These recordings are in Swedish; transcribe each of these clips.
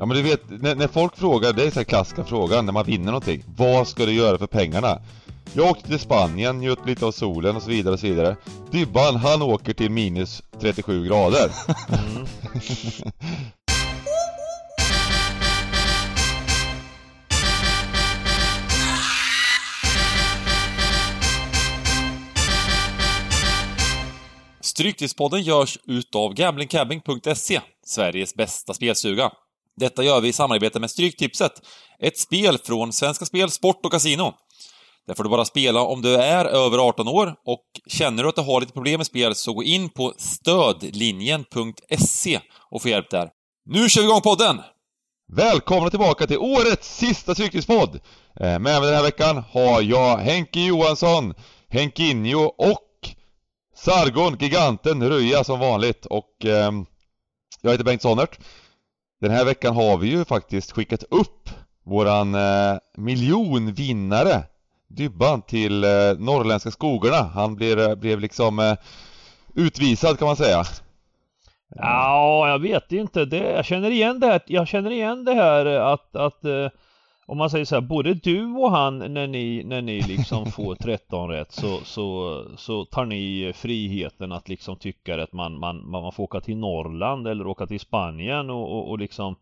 Ja men du vet, när, när folk frågar, det är så här klassiska frågan när man vinner någonting. Vad ska du göra för pengarna? Jag åkte till Spanien, njöt lite av solen och så vidare och så vidare. Dybban, han åker till minus 37 grader. Mm. Stryktipspodden görs utav gamblingcabbing.se, Sveriges bästa spelstuga. Detta gör vi i samarbete med Stryktipset, ett spel från Svenska Spel, Sport och Casino. Där får du bara spela om du är över 18 år och känner du att du har lite problem med spel så gå in på stödlinjen.se och få hjälp där. Nu kör vi igång podden! Välkomna tillbaka till årets sista Stryktipspodd! Eh, med mig den här veckan har jag Henke Johansson, Henkinho och Sargon, giganten, Röja som vanligt och eh, jag heter Bengt Sonnert. Den här veckan har vi ju faktiskt skickat upp våran eh, miljonvinnare Dybban till eh, norrländska skogarna. Han blev, eh, blev liksom eh, utvisad kan man säga. Ja, jag vet inte. Det, jag känner igen det här. Jag känner igen det här att, att eh, om man säger så här, både du och han när ni, när ni liksom får 13 rätt så, så, så tar ni friheten att liksom tycka att man, man, man får åka till Norrland eller åka till Spanien och, och, och liksom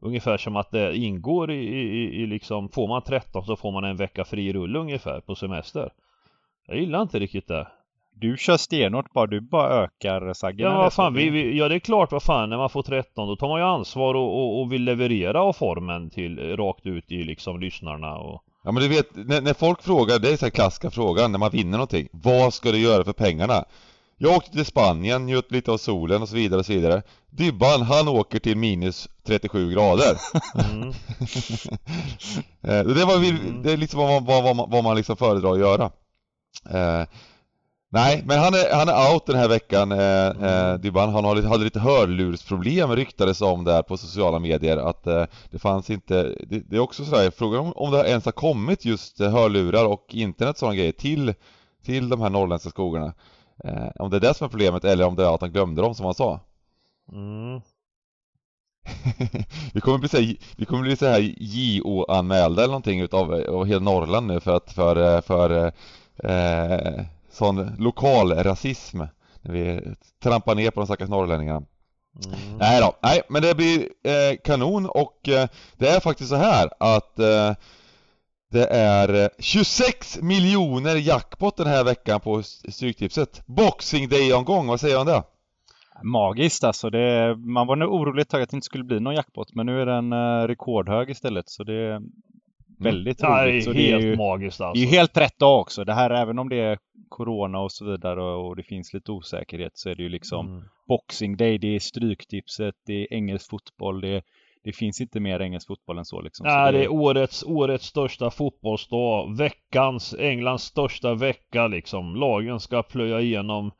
Ungefär som att det ingår i, i, i liksom, får man 13 så får man en vecka fri rull ungefär på semester. Jag gillar inte riktigt det. Du kör stenhårt bara, du bara ökar saggen. Ja, vad fan, vi, vi, ja det är klart vad fan, när man får 13 då tar man ju ansvar och, och, och vill leverera av formen till rakt ut i liksom lyssnarna och... Ja men du vet, när, när folk frågar, det är så här klassiska frågan när man vinner någonting. Vad ska du göra för pengarna? Jag åkte till Spanien, njöt lite av solen och så vidare och så vidare. Dybban, han åker till minus 37 grader. Mm. Eh, det, var, mm. det är liksom vad man, vad, vad, vad man liksom föredrar att göra. Eh, nej, men han är, han är out den här veckan, eh, mm. eh, Dybban. Han hade, hade lite hörlursproblem ryktades om där på sociala medier. Att eh, det fanns inte, det, det är också sådär, frågan om, om det ens har kommit just eh, hörlurar och internet och sådana grejer till, till de här norrländska skogarna. Eh, om det är det som är problemet eller om det är att han glömde dem som han sa. Mm. vi kommer bli så här, vi kommer bli så här JO-anmälda eller någonting utav av hela Norrland nu för att för, för eh, sån lokal rasism när vi trampar ner på de stackars norrlänningarna. Mm. Nej då, nej men det blir eh, kanon och eh, det är faktiskt så här att eh, det är 26 eh, miljoner jackpot den här veckan på Stryktipset. Boxing Day-omgång, vad säger du om det? Magiskt alltså. Det, man var nog orolig ett tag att det inte skulle bli någon jackpot men nu är den uh, rekordhög istället så det. Väldigt mm. roligt. Det är helt det är ju, magiskt alltså. Det är helt rätt dag också. Det här även om det är Corona och så vidare och, det finns lite osäkerhet så är det ju liksom mm. Boxing Day, det är Stryktipset, det är engelsk fotboll, det är det finns inte mer engelsk fotboll än så liksom. Nej, så det... är årets, årets största fotbollsdag. Veckans, Englands största vecka liksom. Lagen ska plöja igenom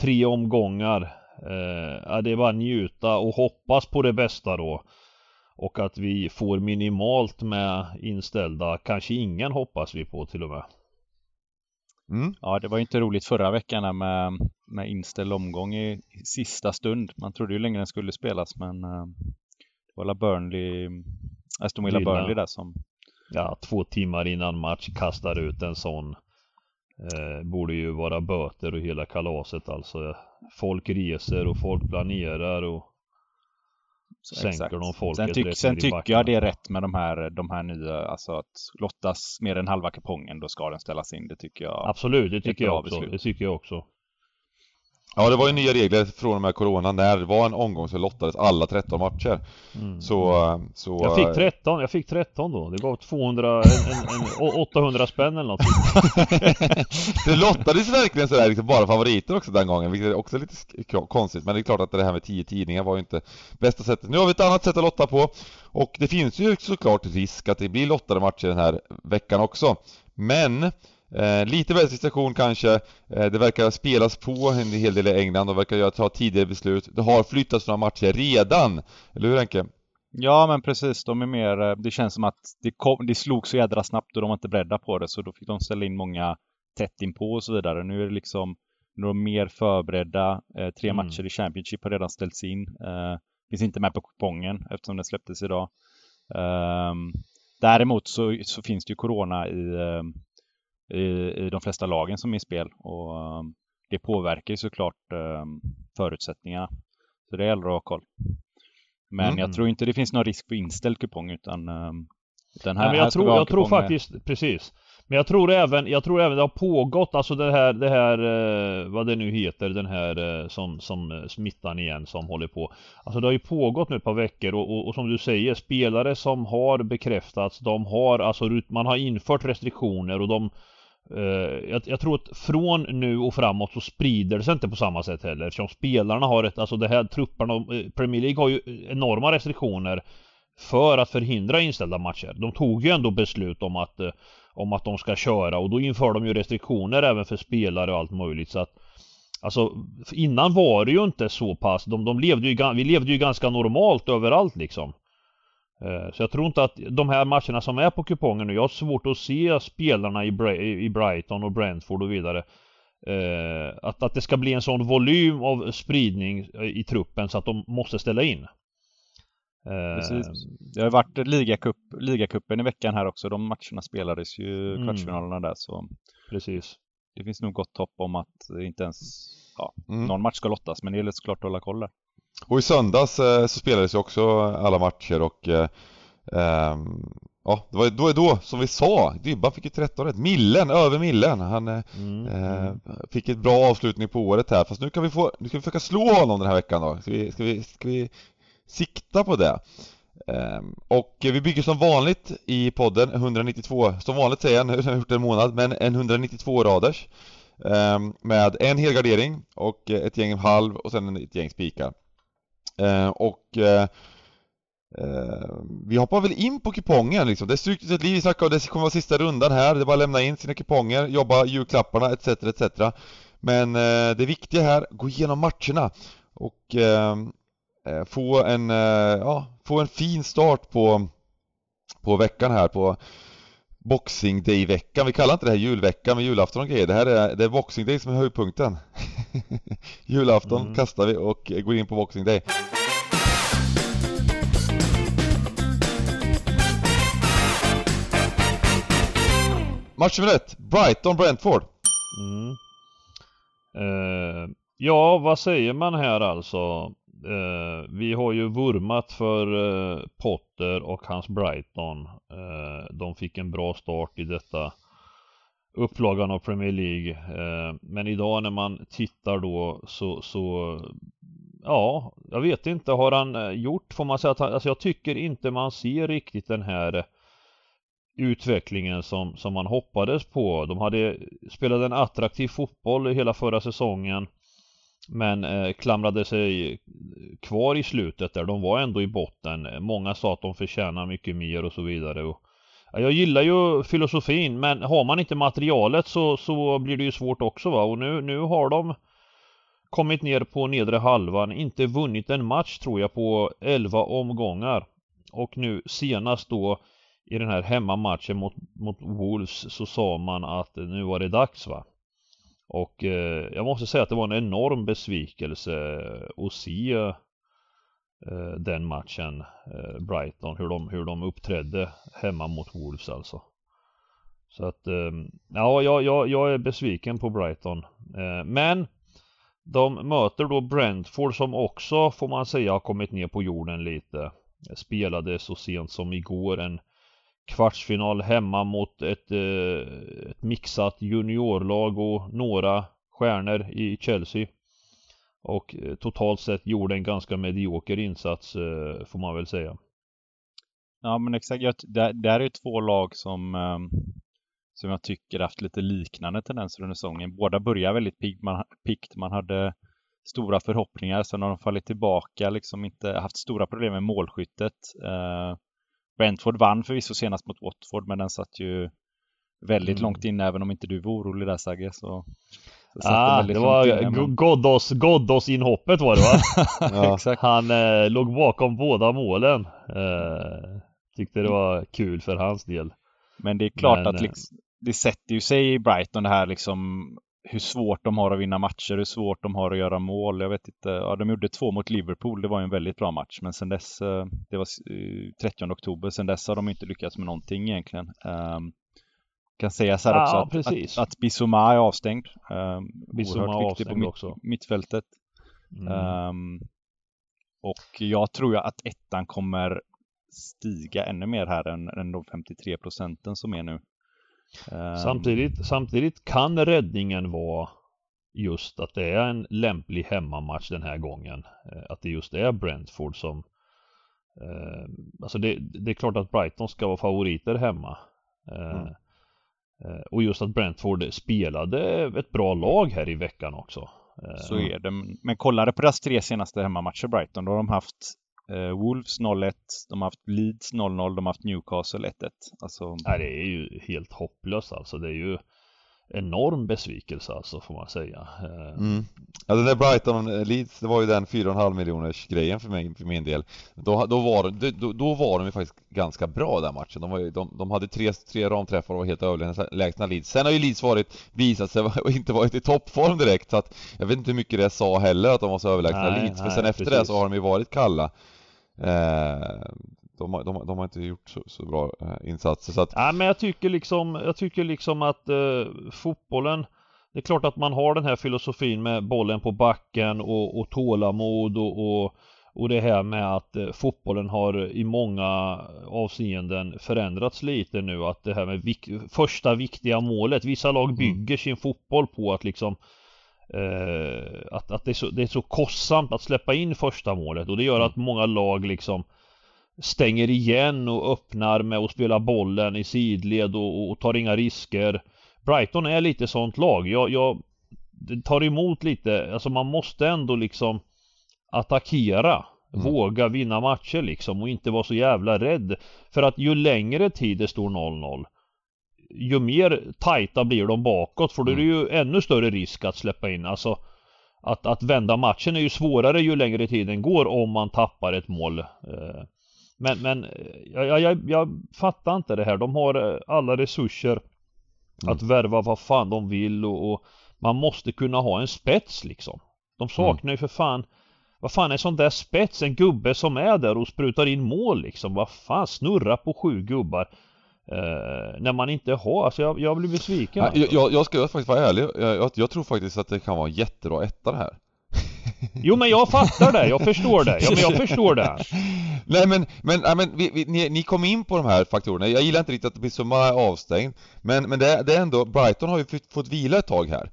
tre omgångar. Eh, det är bara njuta och hoppas på det bästa då. Och att vi får minimalt med inställda, kanske ingen hoppas vi på till och med. Mm. Ja, det var inte roligt förra veckan med, med inställd omgång i sista stund. Man trodde ju länge den skulle spelas men eh, var Burnley, Aston Villa Burnley där som... Ja, två timmar innan match kastar ut en sån. Eh, borde ju vara böter och hela kalaset alltså. Folk reser och folk planerar och sänker Exakt. de folket Sen, tyck, sen tycker jag det är rätt med de här, de här nya, alltså att lottas mer än halva kupongen, då ska den ställas in. Det tycker jag. Absolut, det tycker jag också. Beslut. Det tycker jag också. Ja det var ju nya regler från och med Corona när det var en omgång så lottades alla 13 matcher. Mm. Så, så... Jag fick 13, jag fick 13 då. Det var 200, en, en, en 800 spänn eller något. det lottades verkligen sådär liksom bara favoriter också den gången, vilket är också lite konstigt. Men det är klart att det här med 10 tidningar var ju inte bästa sättet. Nu har vi ett annat sätt att lotta på. Och det finns ju såklart risk att det blir lottade matcher den här veckan också. Men Eh, lite situation kanske, eh, det verkar spelas på en hel del i England och verkar ta tidigare beslut. Det har flyttats några matcher redan, eller hur Henke? Ja men precis, de är mer, eh, det känns som att det, kom, det slog så jädra snabbt och de var inte beredda på det så då fick de ställa in många tätt inpå och så vidare. Nu är det liksom, nu är de mer förberedda, eh, tre mm. matcher i Championship har redan ställts in. Eh, finns inte med på kupongen eftersom den släpptes idag. Um, däremot så, så, finns det ju Corona i, um, i, i, de flesta lagen som är i spel och um, det påverkar ju såklart förutsättningarna. Så det gäller att ha koll. Men mm. jag tror inte det finns någon risk för inställd kupong utan den här, ja, men jag här tror, jag tror faktiskt, precis. Men jag tror även, jag tror även det har pågått, alltså det här, det här, eh, vad det nu heter, den här eh, som, som eh, smittan igen som håller på. Alltså det har ju pågått nu ett par veckor och, och, och som du säger, spelare som har bekräftats, de har, alltså man har infört restriktioner och de Eh, jag, jag, tror att från nu och framåt så sprider det sig inte på samma sätt heller eftersom spelarna har ett, alltså det här trupperna, eh, Premier League har ju enorma restriktioner för att förhindra inställda matcher. De tog ju ändå beslut om att eh, om att de ska köra och då inför de ju restriktioner även för spelare och allt möjligt så att Alltså innan var det ju inte så pass, de, de levde ju, vi levde ju ganska normalt överallt liksom så jag tror inte att de här matcherna som är på kupongen nu, jag har svårt att se spelarna i, i Brighton och Brentford och vidare eh, att, att det ska bli en sån volym av spridning i truppen så att de måste ställa in Precis. Ehm. Det har varit ligacup, ligacupen i veckan här också. De matcherna spelades ju mm. kvartsfinalerna där så Precis. Det finns nog gott hopp om att inte ens ja, mm. någon match ska lottas men det gäller såklart att hålla koll där. Och i söndags eh, så spelades ju också alla matcher och eh, eh, Ja, det var då, då som vi sa, Dybban fick ju 13 rätt. Millen, över millen. Han eh, mm. eh, fick ett bra avslutning på året här. Fast nu kan vi få, nu ska vi försöka slå honom den här veckan då. Ska vi, ska vi, ska vi sikta på det. Ehm, och vi bygger som vanligt i podden 192, som vanligt säger jag, nu har gjort en månad, men en 192 raders ehm, med en helgardering och ett gäng halv och sen ett gäng spikar. Eh, och eh, eh, vi hoppar väl in på kupongen liksom. Det är strykt ett liv, vi snackade det kommer vara sista rundan här, det är bara att lämna in sina kuponger, jobba julklapparna etc etc. Men eh, det viktiga här, gå igenom matcherna och eh, eh, få en, eh, ja, få en fin start på, på veckan här på Boxing Day-veckan. Vi kallar inte det här julveckan med julafton och grejer. Det här är, det är Boxing Day som är höjdpunkten. julafton mm. kastar vi och går in på Boxing Day. Match nummer ett, Brighton-Brentford. Mm. Uh, ja, vad säger man här alltså? Eh, vi har ju vurmat för eh, Potter och hans Brighton. Eh, de fick en bra start i detta upplagan av Premier League. Eh, men idag när man tittar då så, så ja, jag vet inte, har han eh, gjort, får man säga att han, alltså jag tycker inte man ser riktigt den här utvecklingen som, som man hoppades på. De hade spelat en attraktiv fotboll hela förra säsongen. Men eh, klamrade sig kvar i slutet där. De var ändå i botten. Många sa att de förtjänar mycket mer och så vidare. Och, ja, jag gillar ju filosofin men har man inte materialet så, så blir det ju svårt också va. Och nu, nu har de kommit ner på nedre halvan. Inte vunnit en match tror jag på 11 omgångar. Och nu senast då i den här hemmamatchen mot, mot Wolves så sa man att nu var det dags va. Och eh, jag måste säga att det var en enorm besvikelse att se eh, den matchen, eh, Brighton, hur de, hur de uppträdde hemma mot Wolves alltså. Så att, ehm, ja, jag, jag, jag är besviken på Brighton. Eh, men de möter då Brentford som också, får man säga, har kommit ner på jorden lite. Spelade så sent som igår en kvartsfinal hemma mot ett, eh, ett mixat juniorlag och några stjärnor i Chelsea. Och eh, totalt sett gjorde en ganska medioker insats eh, får man väl säga. Ja men exakt, jag, där, där är två lag som, eh, som jag tycker haft lite liknande tendenser under säsongen. Båda börjar väldigt piggt, man, pikt. man hade stora förhoppningar, sen har de fallit tillbaka, liksom inte haft stora problem med målskyttet. Eh, Brentford vann förvisso senast mot Watford, men den satt ju väldigt mm. långt in, även om inte du var orolig där Sagge. Så, så ah, det var Ghoddos, Ghoddos inhoppet var det va? ja. Exakt. Han eh, låg bakom båda målen. Eh, tyckte det var kul för hans del. Men det är klart men, att eh, liksom, det sätter ju sig i Brighton det här liksom hur svårt de har att vinna matcher, hur svårt de har att göra mål. Jag vet inte, ja, de gjorde två mot Liverpool, det var ju en väldigt bra match, men sen dess, eh, det var 30 eh, oktober, sen dess har de inte lyckats med någonting egentligen. Um, kan sägas här också ja, att, att, att Bissoma är avstängd. Um, Bissoma är avstängd på mitt, också. mittfältet. Mm. Um, och jag tror ju att ettan kommer stiga ännu mer här än, än de 53 procenten som är nu. Um... Samtidigt, samtidigt kan räddningen vara just att det är en lämplig hemmamatch den här gången. Eh, att det just är Brentford som eh, Alltså det, det, är klart att Brighton ska vara favoriter hemma. Eh, mm. eh, och just att Brentford spelade ett bra lag här i veckan också. Så är det. Men kollade på deras tre senaste hemmamatcher Brighton, då har de haft Wolves 0-1, de har haft Leeds 0-0, de har haft Newcastle 1-1. Alltså... Nej, det är ju helt hopplöst alltså. Det är ju enorm besvikelse alltså får man säga. Eh, mm. Ja den där Brighton eh, Leeds, det var ju den 4,5 miljoners grejen för, mig, för min del. Då, då, var, då, då var de ju faktiskt ganska bra den matchen. De, var, de, de hade tre, tre ramträffar och var helt överlägsna Leeds. Sen har ju Leeds varit, visat sig och inte varit i toppform direkt så att jag vet inte hur mycket det sa heller att de var så överlägsna nej, Leeds. För sen efter precis. det så har de ju varit kalla. Eh, de, de, de har inte gjort så, så bra eh, insatser så att... Ja, men jag tycker liksom, jag tycker liksom att eh, fotbollen Det är klart att man har den här filosofin med bollen på backen och, och tålamod och, och, och det här med att eh, fotbollen har i många avseenden förändrats lite nu att det här med vik första viktiga målet Vissa lag mm. bygger mm. sin fotboll på att liksom eh, att, att det, är så, det är så kostsamt att släppa in första målet och det gör mm. att många lag liksom stänger igen och öppnar med att spela bollen i sidled och, och tar inga risker. Brighton är lite sånt lag. Jag, jag tar emot lite, alltså man måste ändå liksom attackera. Mm. Våga vinna matcher liksom och inte vara så jävla rädd. För att ju längre tid det står 0-0 ju mer tajta blir de bakåt för då är det mm. ju ännu större risk att släppa in. Alltså att, att vända matchen är ju svårare ju längre tiden går om man tappar ett mål. Eh, men, men jag, jag, jag fattar inte det här. De har eh, alla resurser mm. att värva vad fan de vill och, och, man måste kunna ha en spets liksom. De saknar mm. ju för fan vad fan är sån där spets? En gubbe som är där och sprutar in mål liksom. Vad fan, snurra på sju gubbar. Eh, när man inte har, alltså jag, jag blir besviken. alltså. jag, jag ska faktiskt vara ärlig. Jag, jag, tror faktiskt att det kan vara jättebra etta det här. Jo men jag fattar det, jag förstår det. Ja men jag förstår det. Nej men, men, ja, men vi, vi, ni, ni, kom in på de här faktorerna. Jag gillar inte riktigt att Bissoma är avstängd. Men, men det, det, är ändå, Brighton har ju fått vila ett tag här.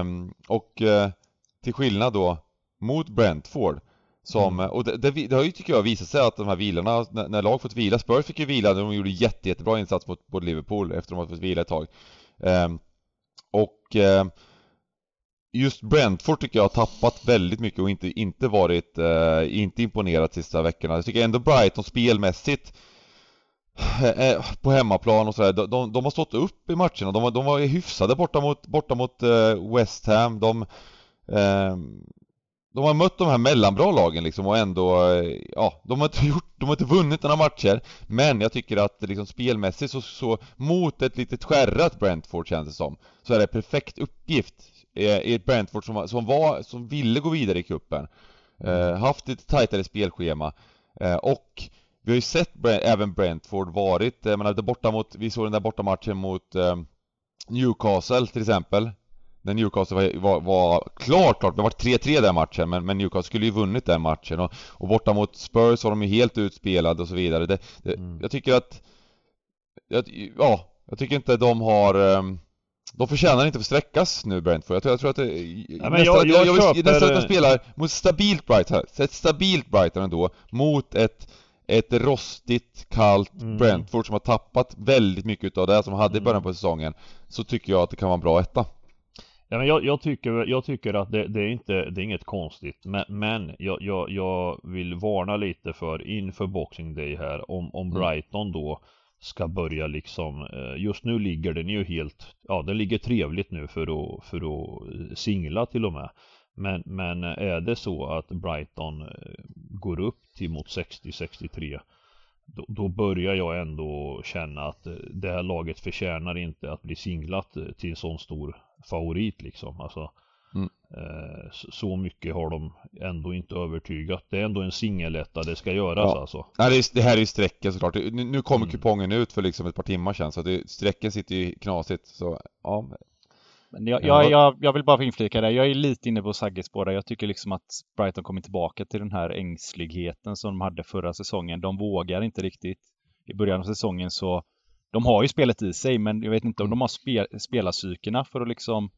Um, och uh, till skillnad då mot Brentford som, mm. och det, det, det, har ju tycker jag visat sig att de här vilorna, när, när lag fått vila, Spurs fick ju vila, de gjorde jätte, jättebra insats mot, mot Liverpool efter att de har fått vila ett tag. Um, och um, just Brentford tycker jag har tappat väldigt mycket och inte, inte varit, uh, inte imponerat sista veckorna. Jag tycker ändå Brighton spelmässigt uh, på hemmaplan och sådär, de, de, de, har stått upp i matcherna, de, de var hyfsade borta mot, borta mot uh, West Ham, de ehm, de har mött de här mellanbra lagen liksom och ändå, ja, de har inte gjort, de har inte vunnit några matcher. Men jag tycker att liksom spelmässigt så, så mot ett litet skärrat Brentford känns det som Så är det perfekt uppgift i ett Brentford som, som var, som ville gå vidare i cupen. Eh, Haft ett tajtare spelschema. Eh, och vi har ju sett Brent, även Brentford varit, jag menar, borta mot, vi såg den där bortamatchen mot eh, Newcastle till exempel när Newcastle var, var, var klart, klart, det var 3-3 den matchen men, men, Newcastle skulle ju vunnit den matchen och, och borta mot Spurs var de ju helt utspelade och så vidare. Det, det, mm. Jag tycker att, jag, ja, jag tycker inte de har um, de förtjänar inte att sträckas nu Brentford. Jag tror, jag tror att det, ja, nästan, jag, jag, jag, vill, nästan att de spelar mot stabilt Brighton, ett stabilt Brighton ändå, mot ett ett rostigt, kallt mm. Brentford som har tappat väldigt mycket av det som de hade i början på säsongen Så tycker jag att det kan vara en bra etta Ja, men jag, jag, tycker, jag tycker att det, det, är inte, det är inget konstigt men, men jag, jag, jag, vill varna lite för inför Boxing Day här om, om mm. Brighton då ska börja liksom eh, Just nu ligger den ju helt Ja den ligger trevligt nu för att, för att singla till och med men, men är det så att Brighton eh, går upp till mot 60-63 då, då, börjar jag ändå känna att det här laget förtjänar inte att bli singlat till en sån stor favorit liksom. Alltså, mm. eh, så mycket har de ändå inte övertygat. Det är ändå en singeletta det ska göras ja. alltså. Det, det här är ju strecken såklart. Nu, nu kommer mm. kupongen ut för liksom ett par timmar sedan så det, strecken sitter ju knasigt. Så ja, men jag, jag, jag, jag, vill bara inflika det. Jag är lite inne på Sagges spår Jag tycker liksom att Brighton kommer tillbaka till den här ängsligheten som de hade förra säsongen. De vågar inte riktigt. I början av säsongen så de har ju spelet i sig, men jag vet inte om de har spel, spelarpsykerna för att liksom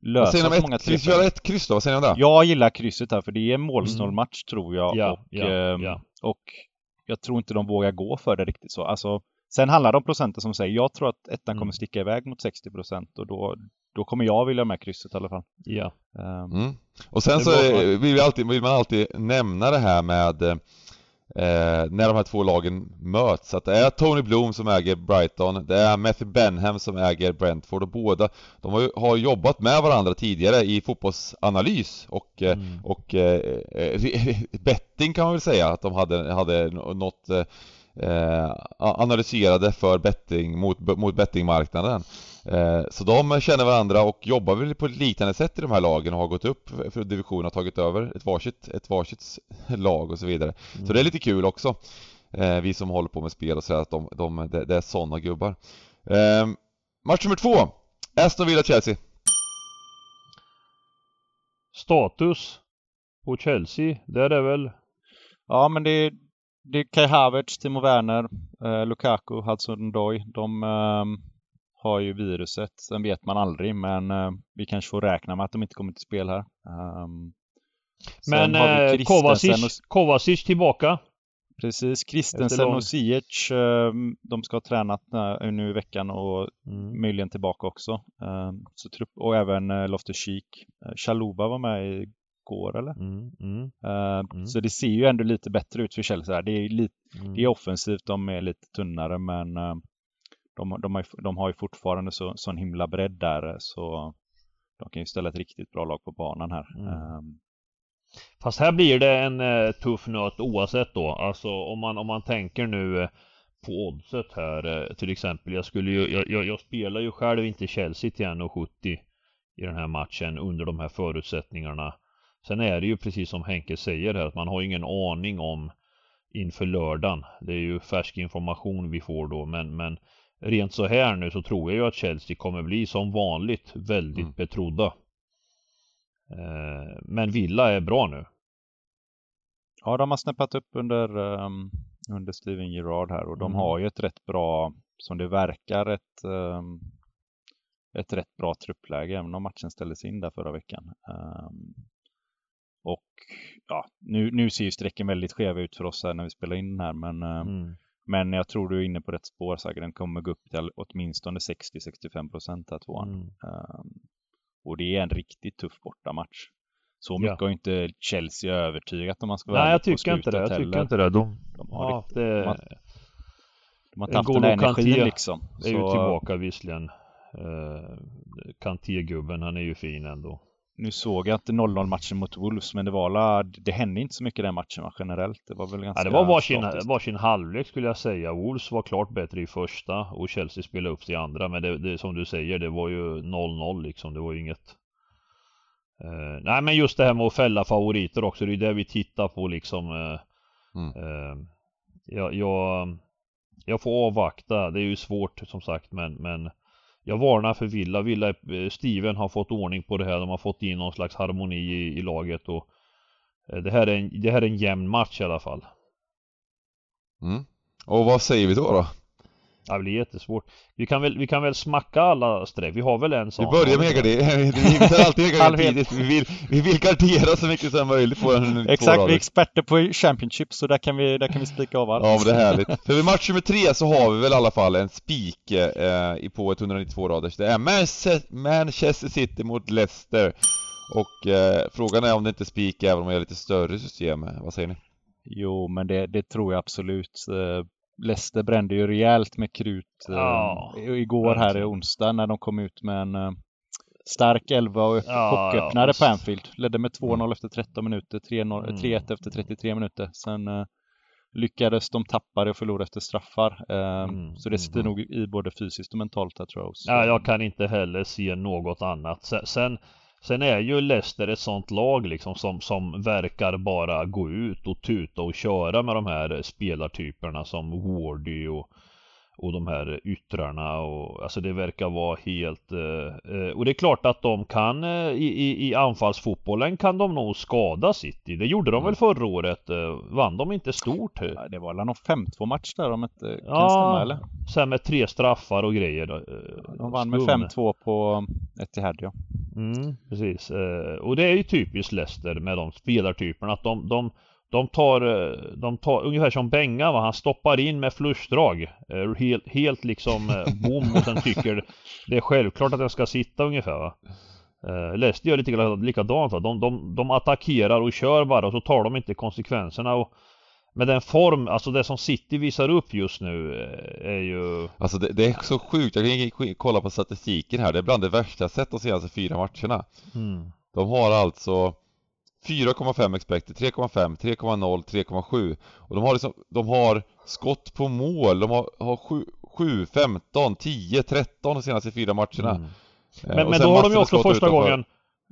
lösa så många. Ska vi ett kryss då? Vad säger ni om det? Jag gillar krysset här, för det är en målsnål mm. match tror jag. Ja, och, ja, eh, ja. och jag tror inte de vågar gå för det riktigt så. Alltså, sen handlar det om procenten som säger, jag tror att ettan mm. kommer sticka iväg mot 60 procent och då, då kommer jag vilja med krysset i alla fall. Ja. Um, mm. Och sen så vill, vi alltid, vill man alltid nämna det här med eh, när de här två lagen möts. Att det är Tony Bloom som äger Brighton, det är Matthew Benham som äger Brentford och båda de har, har jobbat med varandra tidigare i fotbollsanalys och, eh, mm. och eh, betting kan man väl säga att de hade, hade något eh, analyserade för betting mot, mot bettingmarknaden. Eh, så de känner varandra och jobbar väl på ett liknande sätt i de här lagen och har gått upp för divisionen och tagit över ett varsitt, ett varsitt lag och så vidare. Mm. Så det är lite kul också. Eh, vi som håller på med spel och så att de, de, det, det är sådana gubbar. Eh, match nummer två. Aston Villa-Chelsea. Status på Chelsea, där är väl... Ja men det, det är Kai Havertz, Timo Werner, eh, Lukaku, Hudson-Odoi. De eh, har ju viruset. Sen vet man aldrig, men eh, vi kanske får räkna med att de inte kommer till spel här. Um, men eh, Kovacic, och... Kovacic tillbaka. Precis, Kristensen och Ziyech, eh, de ska ha tränat eh, nu i veckan och mm. möjligen tillbaka också. Ehm, så trupp, och även eh, Loftus-Cheek. Chaluba var med igår eller? Mm, mm, uh, så det ser ju ändå lite bättre ut för Chelsea. Det är, lite, mm. det är offensivt, de är lite tunnare men uh, de, de, har, de har ju fortfarande så, sån himla bredd där så de kan ju ställa ett riktigt bra lag på banan här. Um, Fast här blir det en uh, tuff nöt oavsett då. Alltså om man, om man tänker nu på oddset här till exempel. Jag skulle ju, jag, jag, jag spelar ju själv inte Chelsea till 1,70 i den här matchen under de här förutsättningarna. Sen är det ju precis som Henke säger här att man har ingen aning om inför lördagen. Det är ju färsk information vi får då men, men rent så här nu så tror jag ju att Chelsea kommer bli som vanligt väldigt mm. betrodda. Eh, men Villa är bra nu. Ja, de har snäppat upp under, um, under Steven Gerrard här och de mm. har ju ett rätt bra, som det verkar, ett, um, ett rätt bra truppläge även om matchen ställdes in där förra veckan. Um, och ja, nu, nu ser ju strecken väldigt skeva ut för oss här när vi spelar in den här men, eh, mm. men jag tror du är inne på rätt spår säkert. Den kommer gå upp till åtminstone 60-65 procent här tvåan. Mm. Um, och det är en riktigt tuff bortamatch. Så mycket ja. har inte Chelsea övertygat om man ska vara Nej, jag tycker inte det. Jag tycker heller. inte det. De, de har, ja, det... de har, de har tappat den här energin liksom. är ju tillbaka visserligen. Uh, Kanté-gubben, han är ju fin ändå. Nu såg jag inte 0-0 matchen mot Wolves, men det var la, det hände inte så mycket den matchen va, generellt. Det var väl ganska... Ja, det var varsin, varsin halvlek skulle jag säga. Wolves var klart bättre i första och Chelsea spelade upp sig i andra. Men det, det som du säger, det var ju 0-0 liksom. Det var ju inget... Uh, nej men just det här med att fälla favoriter också, det är det vi tittar på liksom. Uh, mm. uh, jag, jag, jag får avvakta. Det är ju svårt som sagt men, men jag varnar för Villa. Villa-Steven eh, har fått ordning på det här. De har fått in någon slags harmoni i, i laget och eh, det här, är en, det här är en jämn match i alla fall. Mm. Och vad säger vi då då? Ja, det blir jättesvårt. Vi kan väl, vi kan väl smacka alla streck. Vi har väl en sån. Vi börjar med gardering. Vi tar alltid gardering tidigt. Vi vill, vi vill gardera så mycket som möjligt på en Exakt, vi är experter på Championship så där kan vi, där kan vi spika av allt. Ja, men det är härligt. För vid match nummer tre så har vi väl i alla fall en spik eh, på 192 raders. Det är Manchester City mot Leicester. Och eh, frågan är om det inte är spik även om jag är lite större system. Vad säger ni? Jo, men det, det tror jag absolut. Eh, Leicester brände ju rejält med krut ja, eh, igår här i onsdag när de kom ut med en eh, stark 11 och ja, chocköppnare ja, på Anfield. Ledde med 2-0 mm. efter 13 minuter, 3-1 mm. efter 33 minuter. Sen eh, lyckades de tappa det och förlora efter straffar. Ehm, mm, så det sitter mm. nog i både fysiskt och mentalt där tror jag. Också. Ja, jag kan inte heller se något annat. Sen, sen Sen är ju Leicester ett sånt lag liksom som, som verkar bara gå ut och tuta och köra med de här spelartyperna som Wardy och och de här yttrarna och alltså det verkar vara helt eh, eh, och det är klart att de kan eh, i, i, anfallsfotbollen kan de nog skada City. Det gjorde de mm. väl förra året? Eh, vann de inte stort? Ja, det var väl någon 5-2 match där om inte kan ja, stämma eller? Sen med tre straffar och grejer. Eh, de vann med 5-2 på Etihad ja. Mm, precis. Eh, och det är ju typiskt Leicester med de spelartyperna att de, de de tar, eh, de tar ungefär som Benga va, han stoppar in med flushdrag. Eh, helt, helt liksom eh, bom och sen tycker det är självklart att den ska sitta ungefär va. Leicester gör lite likadant va. De, de, de attackerar och kör bara och så tar de inte konsekvenserna och med den form, alltså det som City visar upp just nu är ju... Alltså det, det är så sjukt, jag kan kolla på statistiken här, det är bland det värsta jag sett de senaste fyra matcherna. Mm. De har alltså 4,5 expected, 3,5, 3,0, 3,7 och de har liksom, de har skott på mål, de har, har 7, 7, 15, 10, 13 de senaste fyra matcherna. Mm. Eh, men, men då har de ju också första gången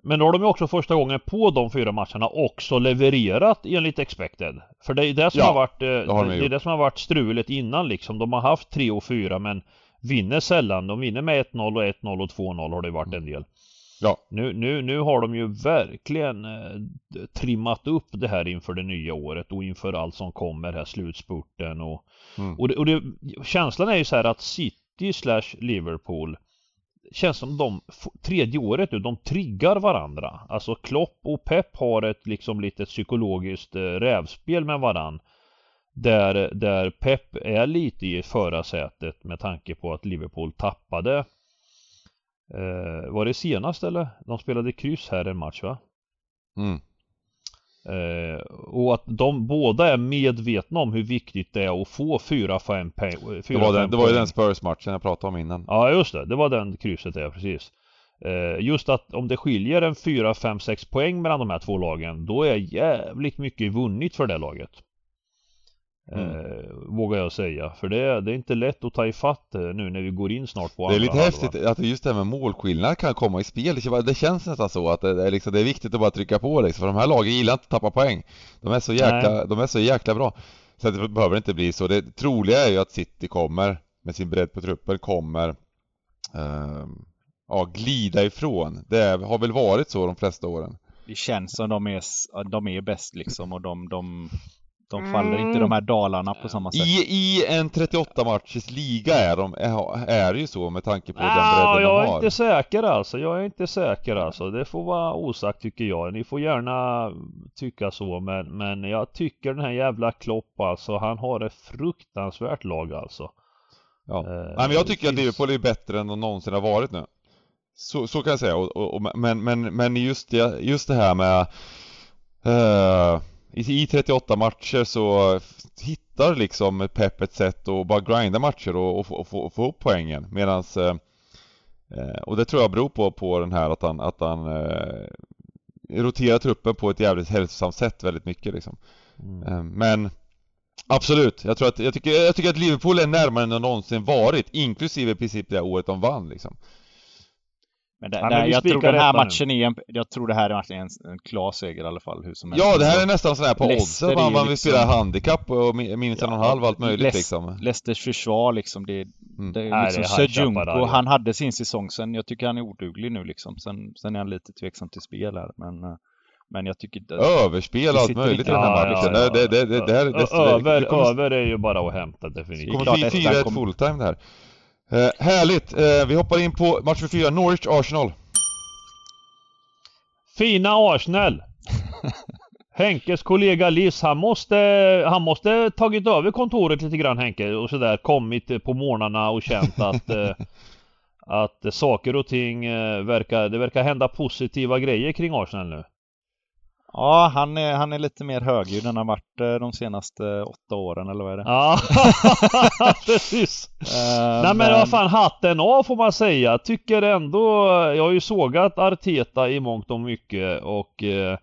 men då har de ju också första gången på de fyra matcherna också levererat enligt expected. För det är det som ja, har varit eh, det, har de det det som har varit strulet innan liksom. De har haft 3 och 4 men vinner sällan. De vinner med 1-0 och 1-0 och 2-0 har det varit en del. Ja. Nu, nu, nu har de ju verkligen eh, trimmat upp det här inför det nya året och inför allt som kommer här, slutspurten och, mm. och, det, och det, känslan är ju så här att City slash Liverpool känns som de tredje året nu, de triggar varandra. Alltså Klopp och Pep har ett liksom lite psykologiskt eh, rävspel med varann. Där, där Pep är lite i förarsätet med tanke på att Liverpool tappade Eh, var det senast eller? De spelade kryss här en match va? Mm. Eh, och att de båda är medvetna om hur viktigt det är att få 4-5 poäng. Det var, den, det var ju den Spurs-matchen jag pratade om innan. Ja just det, det var den krysset där precis. Eh, just att om det skiljer en 4, 5, 6 poäng mellan de här två lagen då är jävligt mycket vunnit för det laget. Mm. Eh, vågar jag säga. För det är, det är inte lätt att ta ifatt eh, nu när vi går in snart på Det är lite halva. häftigt att just det här med målskillnad kan komma i spel. Det känns nästan så att det är, liksom, det är viktigt att bara trycka på liksom. För de här lagen gillar inte att tappa poäng. De är så jäkla, de är så jäkla bra. Så det behöver inte bli så. Det troliga är ju att City kommer, med sin bredd på truppen, kommer eh, ja, glida ifrån. Det har väl varit så de flesta åren. Det känns som de är, de är bäst liksom och de, de de faller mm. inte de här dalarna på samma sätt. I, i en 38 matchers liga är de, är, är det ju så med tanke på ah, den bredden de har. Jag är inte säker alltså, jag är inte säker alltså. Det får vara osagt tycker jag. Ni får gärna tycka så men, men jag tycker den här jävla Klopp alltså, han har ett fruktansvärt lag alltså. Ja. Eh, Nej men jag tycker finns... att Liverpool är bättre än de någonsin har varit nu. Så, så kan jag säga, och, och, och, men, men, men just det, just det här med uh, i 38 matcher så hittar liksom Pep ett sätt att bara grinda matcher och, och, och, och få upp poängen medans eh, eh, och det tror jag beror på, på den här att han, att han eh, roterar truppen på ett jävligt hälsosamt sätt väldigt mycket liksom. Mm. Eh, men Absolut, jag tror att, jag tycker, jag tycker att Liverpool är närmare än de någonsin varit, inklusive i princip det året de vann liksom. Men, det, ja, men jag tror den här matchen är en, jag tror det här är en, en klar seger i alla fall. Hur som helst. Ja, det här är nästan sån här på oddsen, man, man vill liksom... spela handikapp och minus ja, en och en halv allt möjligt Leicester, liksom. Leicesters försvar liksom, det, mm. det är liksom Sejunko, han hade sin säsong sen, jag tycker han är oduglig nu liksom. Sen, sen är han lite tveksam till spel här, men eh, men jag tycker... Överspel och allt möjligt i den här matchen. Ja, ja, det, det, det, det, det, över, över är ju bara att hämta definitivt. Det kommer 4-1 fulltime det här. Eh, härligt! Eh, vi hoppar in på match 4, Norwich-Arsenal. Fina Arsenal! Henkes kollega Liss, han måste, han måste tagit över kontoret lite grann Henke och sådär kommit på morgnarna och känt att eh, att saker och ting eh, verkar, det verkar hända positiva grejer kring Arsenal nu. Ja, han är, han är lite mer högljudd än han varit eh, de senaste åtta åren, eller vad är det? Ja, precis! Uh, Nej men vad fan, hatten av får man säga. Tycker ändå, jag har ju sågat Arteta i mångt och mycket och uh,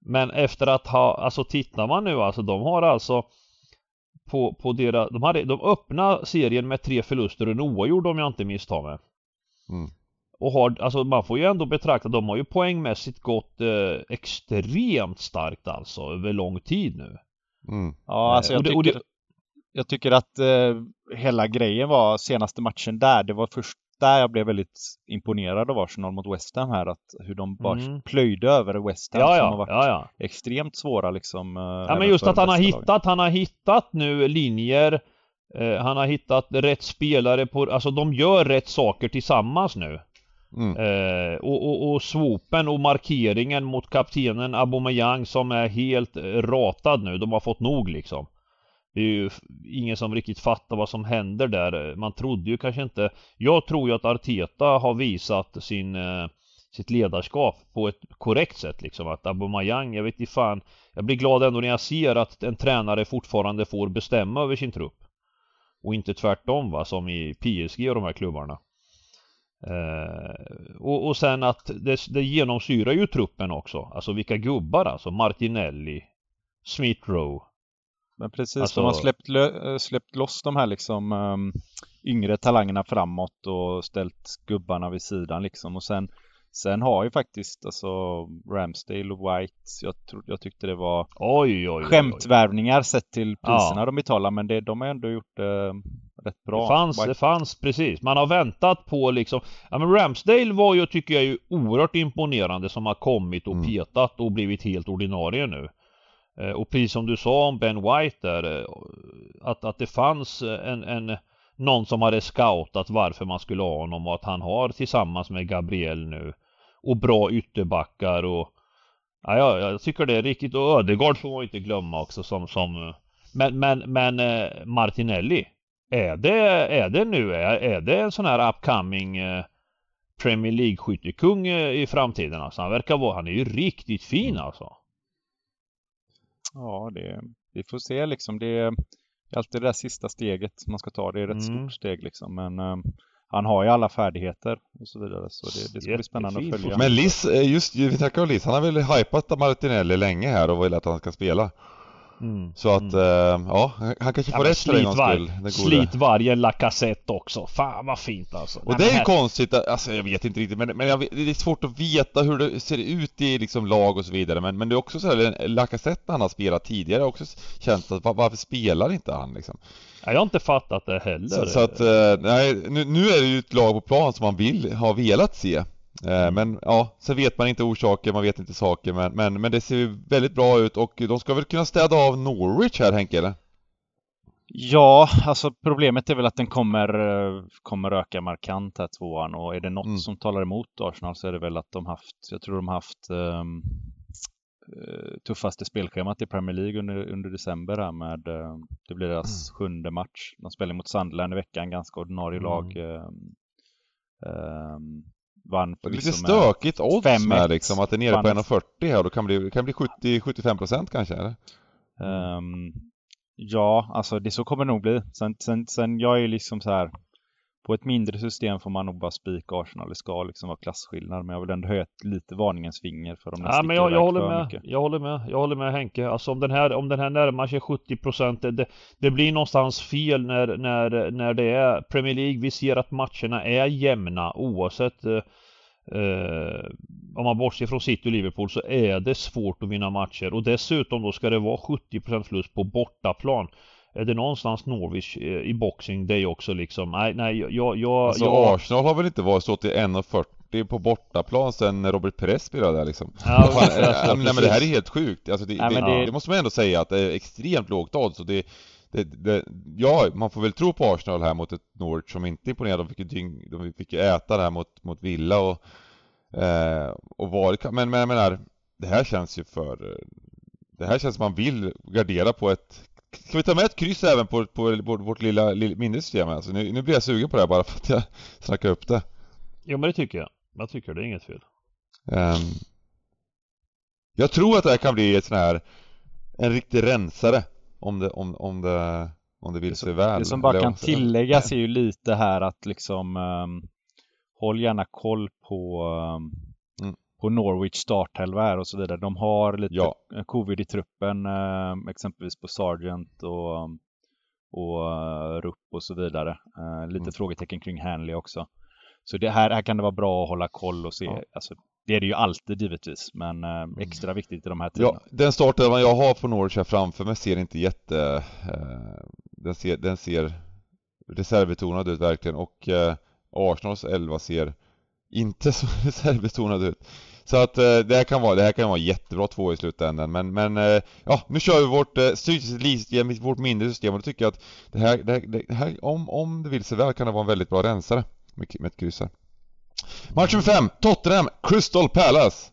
Men efter att ha, alltså tittar man nu alltså, de har alltså på, på deras, de hade, de öppnade serien med tre förluster och en oavgjord om jag inte misstar mig. Mm. Och har, alltså man får ju ändå betrakta, de har ju poängmässigt gått eh, extremt starkt alltså över lång tid nu. Mm. Ja, alltså jag, Eh, och det- tycker, och det- jag tycker att eh, hela grejen var senaste matchen där, det var först där jag blev väldigt imponerad av Arsenal mot West Ham här, att hur de bara Mm. plöjde över West Ham Ja, som har ja, varit ja, ja. extremt svåra liksom. eh, Ja men just att han har bästa lagen. hittat, han har hittat nu linjer eh, Han har hittat rätt spelare på, alltså de gör rätt saker tillsammans nu Mm. eh, och, och, och swopen och markeringen mot kaptenen Aubameyang som är helt eh, ratad nu, de har fått nog liksom. Det är ju ingen som riktigt fattar vad som händer där. Eh, man trodde ju kanske inte Jag tror ju att Arteta har visat sin eh, sitt ledarskap på ett korrekt sätt liksom. Att Aubameyang, jag vet inte fan. Jag blir glad ändå när jag ser att en tränare fortfarande får bestämma över sin trupp. Och inte tvärtom va, som i PSG och de här klubbarna eh, och, och sen att det, det genomsyrar ju truppen också Alltså vilka gubbar alltså, Martinelli Smith Rowe Men precis, Alltså- de har släppt, eh, släppt loss de här liksom um, yngre talangerna framåt och ställt gubbarna vid sidan liksom. Och sen, sen har ju faktiskt alltså Ramsdale och White, jag, tro, jag tyckte det var Oj oj oj, oj. skämtvärvningar sett till priserna Ja. de betalar. Men det, de har ändå gjort det rätt bra. Det fanns, White, det fanns precis. Man har väntat på liksom Ja men Ramsdale var ju tycker jag ju oerhört imponerande som har kommit och Mm. petat och blivit helt ordinarie nu. Eh, Och precis som du sa om Ben White där eh, att, att det fanns en, en någon som hade scoutat varför man skulle ha honom och att han har tillsammans med Gabriel nu och bra ytterbackar och ja, ja, jag tycker det är riktigt och Ödegaard får man inte glömma också som, som men, men, men eh, Martinelli är det, är det nu, är, är det en sån här upcoming eh, Premier League-skyttekung eh, i framtiden alltså? Han verkar vara, han är ju riktigt fin alltså. Ja, det, vi får se liksom. Det är alltid det där sista steget man ska ta. Det är ett rätt Mm. stort steg liksom. Men han har ju alla färdigheter och så vidare. Så det, det ska bli spännande att följa. Men Liss, eh, just vi snackar om Liss, han har väl hypat Martinelli länge här och vill att han ska spela. Mm. Så att, Mm. eh, ja, han kanske Ja, får men rätt för en gångs var- skull. slit varje Lacazette också. Fan vad fint alltså. Och Nej, det är här- konstigt, alltså jag vet inte riktigt men, men jag, vet- det är svårt att veta hur det ser ut i liksom lag och så vidare men, men det är också så här, Lacazette när han har spelat tidigare har också känt att var, varför spelar inte han liksom? Ja, jag har inte fattat det heller. Så, så att, eh, nej, nu, nu är det ju ett lag på plan som man vill, ha velat se. Eh, Men ja, sen vet man inte orsaker, man vet inte saker men, men, men det ser ju väldigt bra ut och de ska väl kunna städa av Norwich här Henke eller? Ja, alltså problemet är väl att den kommer, eh, kommer öka markant här tvåan och är det något Mm. som talar emot Arsenal så är det väl att de haft, jag tror de har haft eh, tuffaste spelschemat i Premier League under, under december här med, eh, det blir deras sjunde match. De spelar mot Sunderland i veckan, ganska ordinarie Mm. lag. ehm, vann förvisso lite stökigt odds 5-1. med liksom, att det är nere på Vann. 1,40 här då kan bli, det kan bli 70-75% kanske eller? Ehm, ja, alltså det så kommer det nog bli. Sen, sen, sen jag är ju liksom så här på ett mindre system får man nog bara spika Arsenal. Det ska liksom vara klasskillnad. Men jag vill ändå höja lite varningens finger för om den Ja men jag, jag håller med. mycket. Jag håller med. Jag håller med Henke. Alltså om den här, om den här närmar sig 70% det, det, det blir någonstans fel när, när, när det är Premier League. Vi ser att matcherna är jämna oavsett eh, eh, om man bortser från City och Liverpool så är det svårt att vinna matcher och dessutom då ska det vara 70% förlust på bortaplan. Är det någonstans Norwich eh, i boxing day också liksom? Nej, nej, jag, jag, Alltså jag... Arsenal har väl inte varit så till 1,40 på bortaplan sen Robert Perez spelade där liksom? Ja, Fan, alltså, nej men det här är helt sjukt, alltså det, Nej, det, det... det- måste man ändå säga att det är extremt lågt odds och det, det, det, ja, man får väl tro på Arsenal här mot ett Norwich som inte imponerade, de fick ju, dyng, de fick ju äta där mot, mot Villa och, eh, och var, men, men jag menar, det här känns ju för, det här känns som man vill gardera på ett Ska vi ta med ett kryss även på, på, på vårt lilla, lilla minnesystem? Alltså, nu, nu blir jag sugen på det här bara för att jag snackar upp det. Jo men det tycker jag. Jag tycker det är inget fel. Ehm, jag tror att det här kan bli ett sån här En riktig rensare Om det, om, om det, om det vill Det sig väl Det som bara kan tilläggas är ju lite här att liksom um, håll gärna koll på um. På Norwich startelva här och så vidare. De har lite Ja. eh, covid i truppen, um, exempelvis på Sargent och och uh, Rupp och så vidare. Lite Mm. frågetecken kring Hanley också. Så det här, här kan det vara bra att hålla koll och se. Ja. Alltså, det är det ju alltid givetvis, men uh, extra viktigt i de här tiderna. Ja, den startelvan jag har på Norwich här framför mig ser inte jätte... Eh, den, ser, den ser reservbetonad ut verkligen och eh, Arsenals elva ser inte så reservbetonad ut. Så att eh, det här kan vara, det här kan vara jättebra två i slutändan men, men eh, ja, nu kör vi vårt eh, system, vårt mindre system och då tycker jag att det här, det här, det här om, om det vill sig väl kan det vara en väldigt bra rensare med, med ett kryss här. Match nummer 5 Tottenham, Crystal Palace.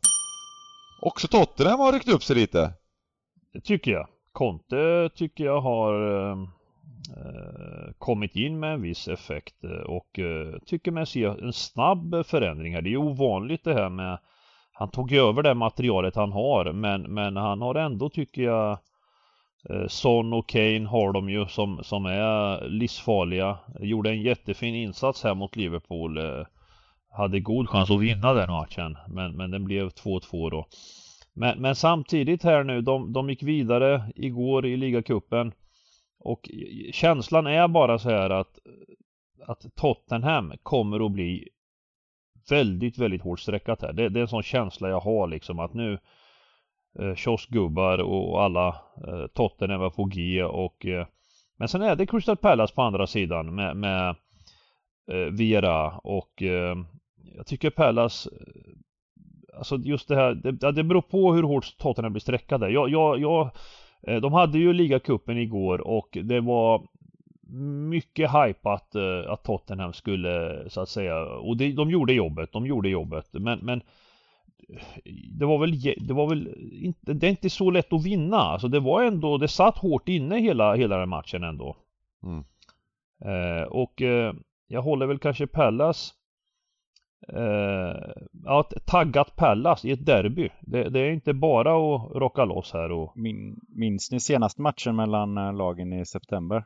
Också Tottenham har ryckt upp sig lite. Det tycker jag. Conte tycker jag har ehm, eh, kommit in med en viss effekt eh, och eh, tycker mig se en snabb förändring här. Det är ovanligt det här med han tog över det materialet han har men, men han har ändå tycker jag eh, Son och Kane har de ju som, som är livsfarliga. Gjorde en jättefin insats här mot Liverpool. Eh, hade god chans att vinna den matchen men, men den blev 2-2 då. Men, men samtidigt här nu, de, de gick vidare igår i ligacupen och känslan är bara så här att, att Tottenham kommer att bli väldigt, väldigt hårt streckat här. Det, det är en sån känsla jag har liksom att nu eh, kioskgubbar och alla eh, Tottenham är på G och eh, men sen är det Crystal Palace på andra sidan med, med eh, Vera och eh, jag tycker Palace eh, Alltså just det här, det, det beror på hur hårt Tottenham blir streckade. Jag, jag, jag, eh, de hade ju ligacupen igår och det var mycket hypat eh, att Tottenham skulle så att säga och det, de gjorde jobbet, de gjorde jobbet men, men det var väl, det var väl inte, det är inte så lätt att vinna. Alltså det var ändå, det satt hårt inne hela, hela den matchen ändå. Mm. Eh, och eh, jag håller väl kanske Pallas eh, ja, taggat Pallas i ett derby. Det, det är inte bara att rocka loss här och Min, minns ni senaste matchen mellan eh, lagen i september?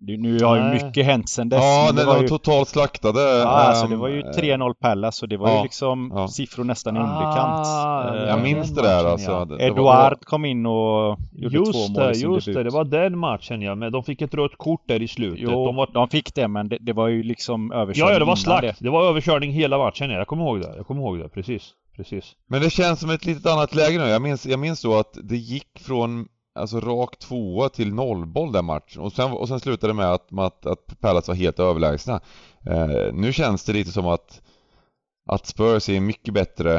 Det, nu har ju mycket hänt sedan dess. Ja, det den var var ju, totalt slaktade. ja, alltså, det ehm, var ju 3-0 Pallas och det var ja, ju liksom ja. siffror nästan i underkant. Ah, Eh, Jag Ja, minns det där alltså. ja. Det- det Eduard kom in och gjorde två Just mål det, i sin just debut. det. Det var den matchen ja. Men de fick ett rött kort där i slutet. Jo, de var... de fick det men det, det var ju liksom överkörning Ja, ja, det var slakt. Det. var överkörning hela matchen. Ja. Jag kommer ihåg det. Jag kommer ihåg det. Precis. Precis. Men det känns som ett litet annat läge nu. Jag minns, jag minns då att det gick från alltså rak tvåa till nollboll den matchen. Och sen, och sen slutade det med att, att, att Palace var helt överlägsna. Eh, nu känns det lite som att, att Spurs är mycket bättre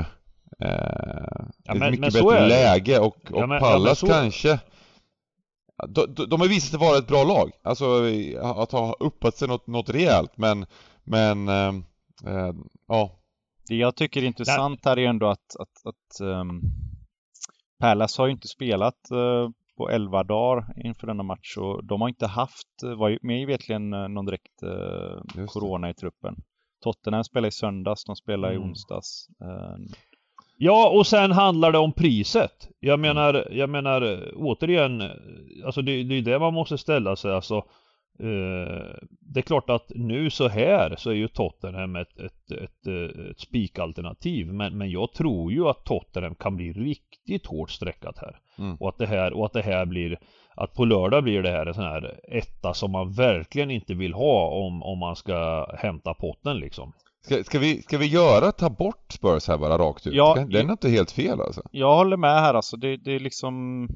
eh, Ja, ett men- mycket bättre läge och, och Ja, men- ja, Palace så- kanske de, de, de har visat sig vara ett bra lag, alltså att ha uppat sig något, något rejält men, men eh, eh, ja, Det jag tycker är intressant här är ändå att, att, att um, Palace har ju inte spelat eh, på 11 dagar inför denna match och de har inte haft, eh, var med vetligen eh, någon direkt det. corona i truppen. Tottenham spelar i söndags, de spelar i Mm. onsdags. Eh, Ja, och sen handlar det om priset. Jag menar, jag menar eh, återigen, eh, alltså det, det är det man måste ställa sig. Alltså, eh, det är klart att nu så här så är ju Tottenham ett, ett, ett, eh, ett spikalternativ. Men, men jag tror ju att Tottenham kan bli riktigt hårt streckat här. Mm. Och att det här, och att det här blir, att på lördag blir det här en sån här etta som man verkligen inte vill ha om, om man ska hämta potten liksom. Ska, ska, vi, ska vi göra, ta bort Spurs här bara rakt ut? Ja, den är inte helt fel alltså. Jag håller med här alltså. Det, det är liksom...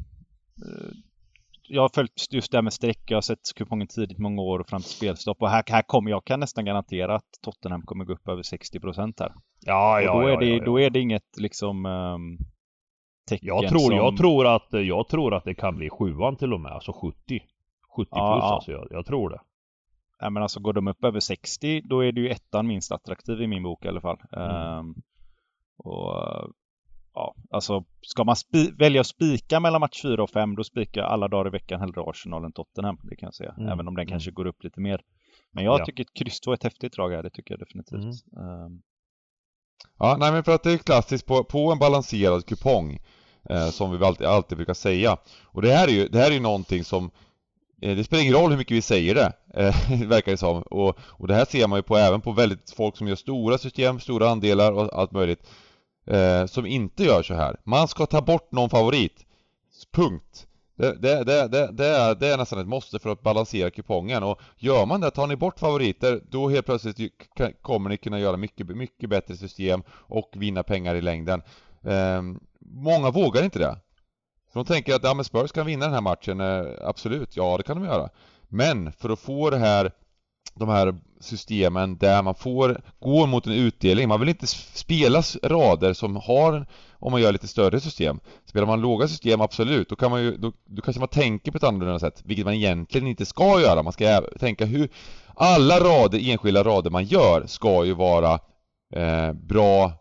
Jag har följt just det här med streck. Jag har sett kupongen tidigt många år och fram till spelstopp. Och här, här kommer jag kan nästan garantera att Tottenham kommer gå upp över 60 procent här. Ja, och ja, då, är ja, det, ja, ja. då är det inget liksom um, tecken Jag tror, som... jag tror att, jag tror att det kan bli sjuan till och med, alltså 70. 70 plus alltså, jag, jag tror det. Ja, men alltså går de upp över 60 då är det ju ettan minst attraktiv i min bok i alla fall. Mm. Ehm, och ja, alltså ska man välja att spika mellan match 4 och 5 då spikar jag alla dagar i veckan hellre Arsenal än Tottenham. Det kan jag säga. Mm. Även om den Mm. kanske går upp lite mer. Men jag Ja. tycker ett kryss 2 är ett häftigt drag här. Det tycker jag definitivt. Mm. Ehm, Ja, nej men för att det är klassiskt på, på en balanserad kupong eh, som vi alltid, alltid brukar säga. Och det här är ju, det här är ju någonting som eh, det spelar ingen roll hur mycket vi säger det, eh, verkar det som. Och, och det här ser man ju på även på väldigt folk som gör stora system, stora andelar och allt möjligt. Eh, som inte gör så här. Man ska ta bort någon favorit. Punkt. Det, det, det, det, det, är, det är nästan ett måste för att balansera kupongen och gör man det, tar ni bort favoriter, då helt plötsligt kommer ni kunna göra mycket, mycket bättre system och vinna pengar i längden. Eh, många vågar inte det. För de tänker att ja, men Spurs kan vinna den här matchen, eh, absolut, ja det kan de göra. Men för att få det här de här systemen där man får gå mot en utdelning. Man vill inte spela rader som har, om man gör lite större system. Spelar man låga system, absolut, då kan man ju, då, då kanske man tänker på ett annorlunda sätt, vilket man egentligen inte ska göra. Man ska tänka hur, alla rader, enskilda rader man gör ska ju vara eh, bra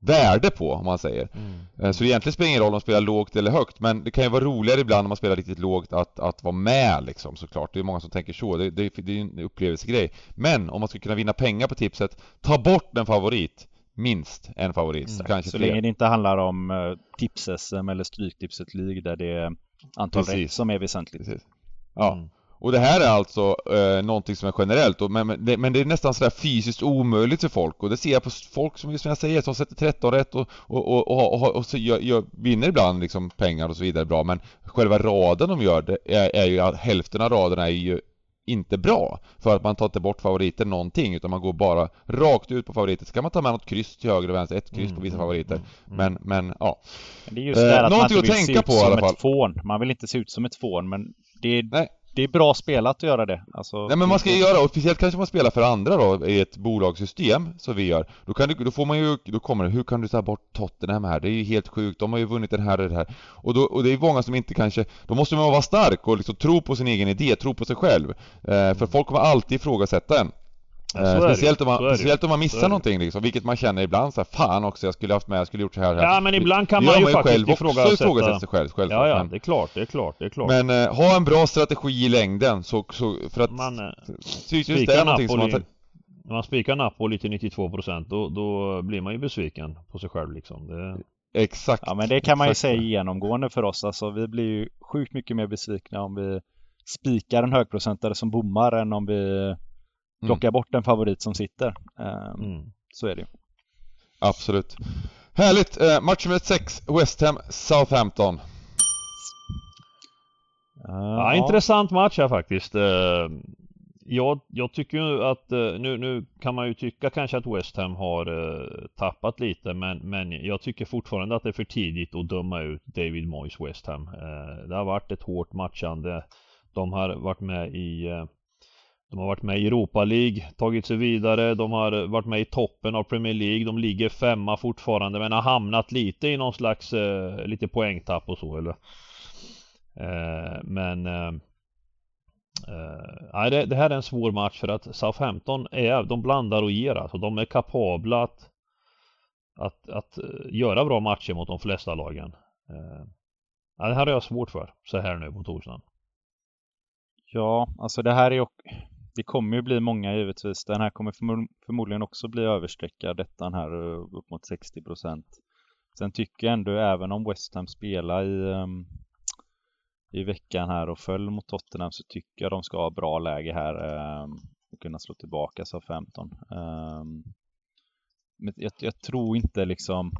värde på om man säger. Mm. Eh, så det egentligen spelar ingen roll om man spelar lågt eller högt men det kan ju vara roligare ibland om man spelar riktigt lågt att, att vara med liksom såklart. Det är många som tänker så, det, det, det är en upplevelsegrej. Men om man ska kunna vinna pengar på tipset, ta bort en favorit. Minst en favorit, mm. kanske Så fler. länge det inte handlar om uh, tips-SM eller Stryktipset League där det är antal Precis. rätt som är väsentligt. Precis. Ja. Mm. Och det här är alltså eh, någonting som är generellt, och, men, men, det, men det är nästan sådär fysiskt omöjligt för folk och det ser jag på folk som, som jag säger, som sätter 13 rätt och, och, och, och, och, och så gör, gör, vinner ibland liksom pengar och så vidare bra men själva raden de gör, det är, är ju hälften av raderna är ju inte bra. För att man tar inte bort favoriter någonting utan man går bara rakt ut på favoriter. Så kan man ta med något kryss till höger och vänster, ett kryss på vissa mm, favoriter. Mm, mm, men, men ja. Det är just det att eh, man inte vill se ut på, som ett fån. Man vill inte se ut som ett fån men det är Nej det är bra spelat att göra det. Alltså, Nej men man ska göra, och speciellt kanske man spelar för andra då i ett bolagssystem som vi gör. Då, kan du, då får man ju, då kommer det, hur kan du ta bort Tottenham här? Det är ju helt sjukt, de har ju vunnit den här och det här. Och, då, och det är många som inte kanske, då måste man vara stark och liksom tro på sin egen idé, tro på sig själv. Eh, för folk kommer alltid ifrågasätta en. Eh, speciellt, om man, speciellt om man missar någonting liksom, vilket man känner ibland så här, fan också jag skulle haft med, jag skulle gjort så här. Ja men ibland kan man ju man faktiskt själv ifrågasätta. ifrågasätta sig själv, själv Ja ja, men, det är klart, det är klart, det är klart. Men eh, ha en bra strategi i längden så, så för att man, eh, just det är någonting som man när man spikar Napoli till 92% då, då blir man ju besviken på sig själv liksom. Det... Exakt. Ja men det kan man ju säga genomgående för oss. Alltså vi blir ju sjukt mycket mer besvikna om vi spikar en högprocentare som bommar än om vi plocka mm. bort en favorit som sitter. Ehm, mm. Så är det ju. Absolut. Härligt! Eh, match nummer 6, West Ham Southampton. Uh, ja, intressant match här faktiskt. Uh, jag, jag, tycker ju att, uh, nu, nu kan man ju tycka kanske att West Ham har uh, tappat lite men, men jag tycker fortfarande att det är för tidigt att döma ut David Moyes West Ham. det har varit ett hårt matchande. De har varit med i de har varit med i Europa League, tagit sig vidare, de har varit med i toppen av Premier League, de ligger femma fortfarande men har hamnat lite i någon slags eh, lite poängtapp och så eller eh, Men eh, eh, det, det, här är en svår match för att Southampton är, de blandar och ger alltså. De är kapabla att, att, att eh, göra bra matcher mot de flesta lagen. Eh, det här har jag svårt för så här nu på torsdagen. Ja, alltså det här är ju det kommer ju bli många givetvis. Den här kommer förmodligen också bli överstreckad, detta här eh, upp mot 60 procent. Sen tycker jag ändå, även om West Ham spelar i, um, i veckan här och föll mot Tottenham så tycker jag de ska ha bra läge här um, och kunna slå tillbaka sa 15. Um, men jag, jag, tror inte liksom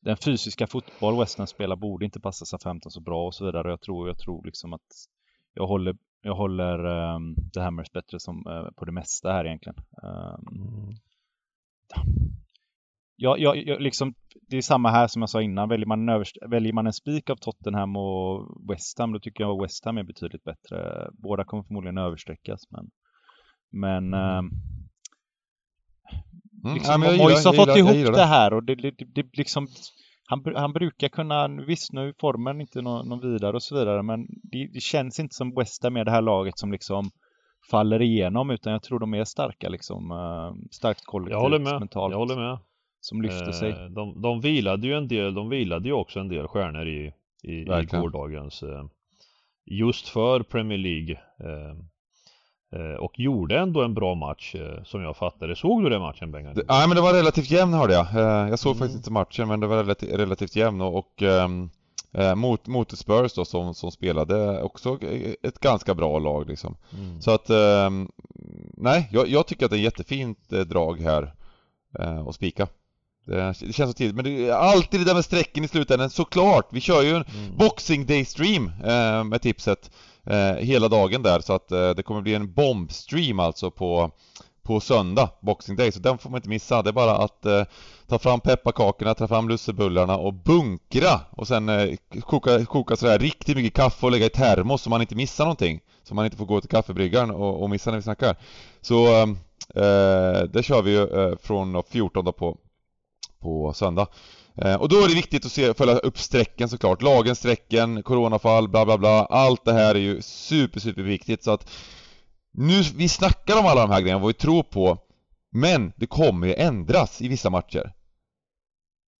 den fysiska fotboll West Ham spelar borde inte passa sig 15 så bra och så vidare. Jag tror, jag tror liksom att jag håller jag håller um, The Hammers bättre som, uh, på det mesta här egentligen. Um, ja, ja, ja, liksom, det är samma här som jag sa innan. Väljer man, överst, väljer man en spik av Tottenham och West Ham, då tycker jag att West Ham är betydligt bättre. Båda kommer förmodligen översträckas, men, men um, Mm, liksom, ja, Moise har fått ihop det. det. här och det, det, det, liksom han, han brukar kunna, visst nu är formen inte någon, någon vidare och så vidare, men det, det känns inte som West Ham är det här laget som liksom faller igenom, utan jag tror de är starka liksom, uh, starkt kollektivt, jag håller med. mentalt. Jag håller med. Som lyfter eh, sig. De, de vilade ju en del, de vilade ju också en del stjärnor i, i, i gårdagens, uh, just för Premier League. Eh, och gjorde ändå en bra match eh, som jag fattade. Såg du den matchen Bengan? Nej men det var relativt jämn hörde jag. Eh, jag såg mm. faktiskt inte matchen men det var relativt, relativt jämn och, och ähm, mot, mot Spurs då som, som spelade också ett ganska bra lag liksom. Mm. Så att, ähm, nej jag, jag, tycker att det är jättefint drag här att spika. Det, känns så tidigt, men det är alltid det där med strecken i slutändan, såklart! Vi kör ju en mm. Boxing Day stream eh, med tipset eh, Eh, hela dagen där så att eh, det kommer bli en bombstream alltså på på söndag, Boxing Day, så den får man inte missa. Det är bara att eh, ta fram pepparkakorna, ta fram lussebullarna och bunkra och sen eh, koka, koka sådär riktigt mycket kaffe och lägga i termos så man inte missar någonting. Så man inte får gå till kaffebryggaren och, och missa när vi snackar. Så eh, eh det kör vi ju eh, från 14 på, på söndag. Eh, och då är det viktigt att se, följa upp strecken såklart. Lagen, strecken, coronafall, bla bla bla. Allt det här är ju super, super viktigt. Så att nu, vi snackar om alla de här grejerna, vad vi tror på. Men det kommer ju ändras i vissa matcher.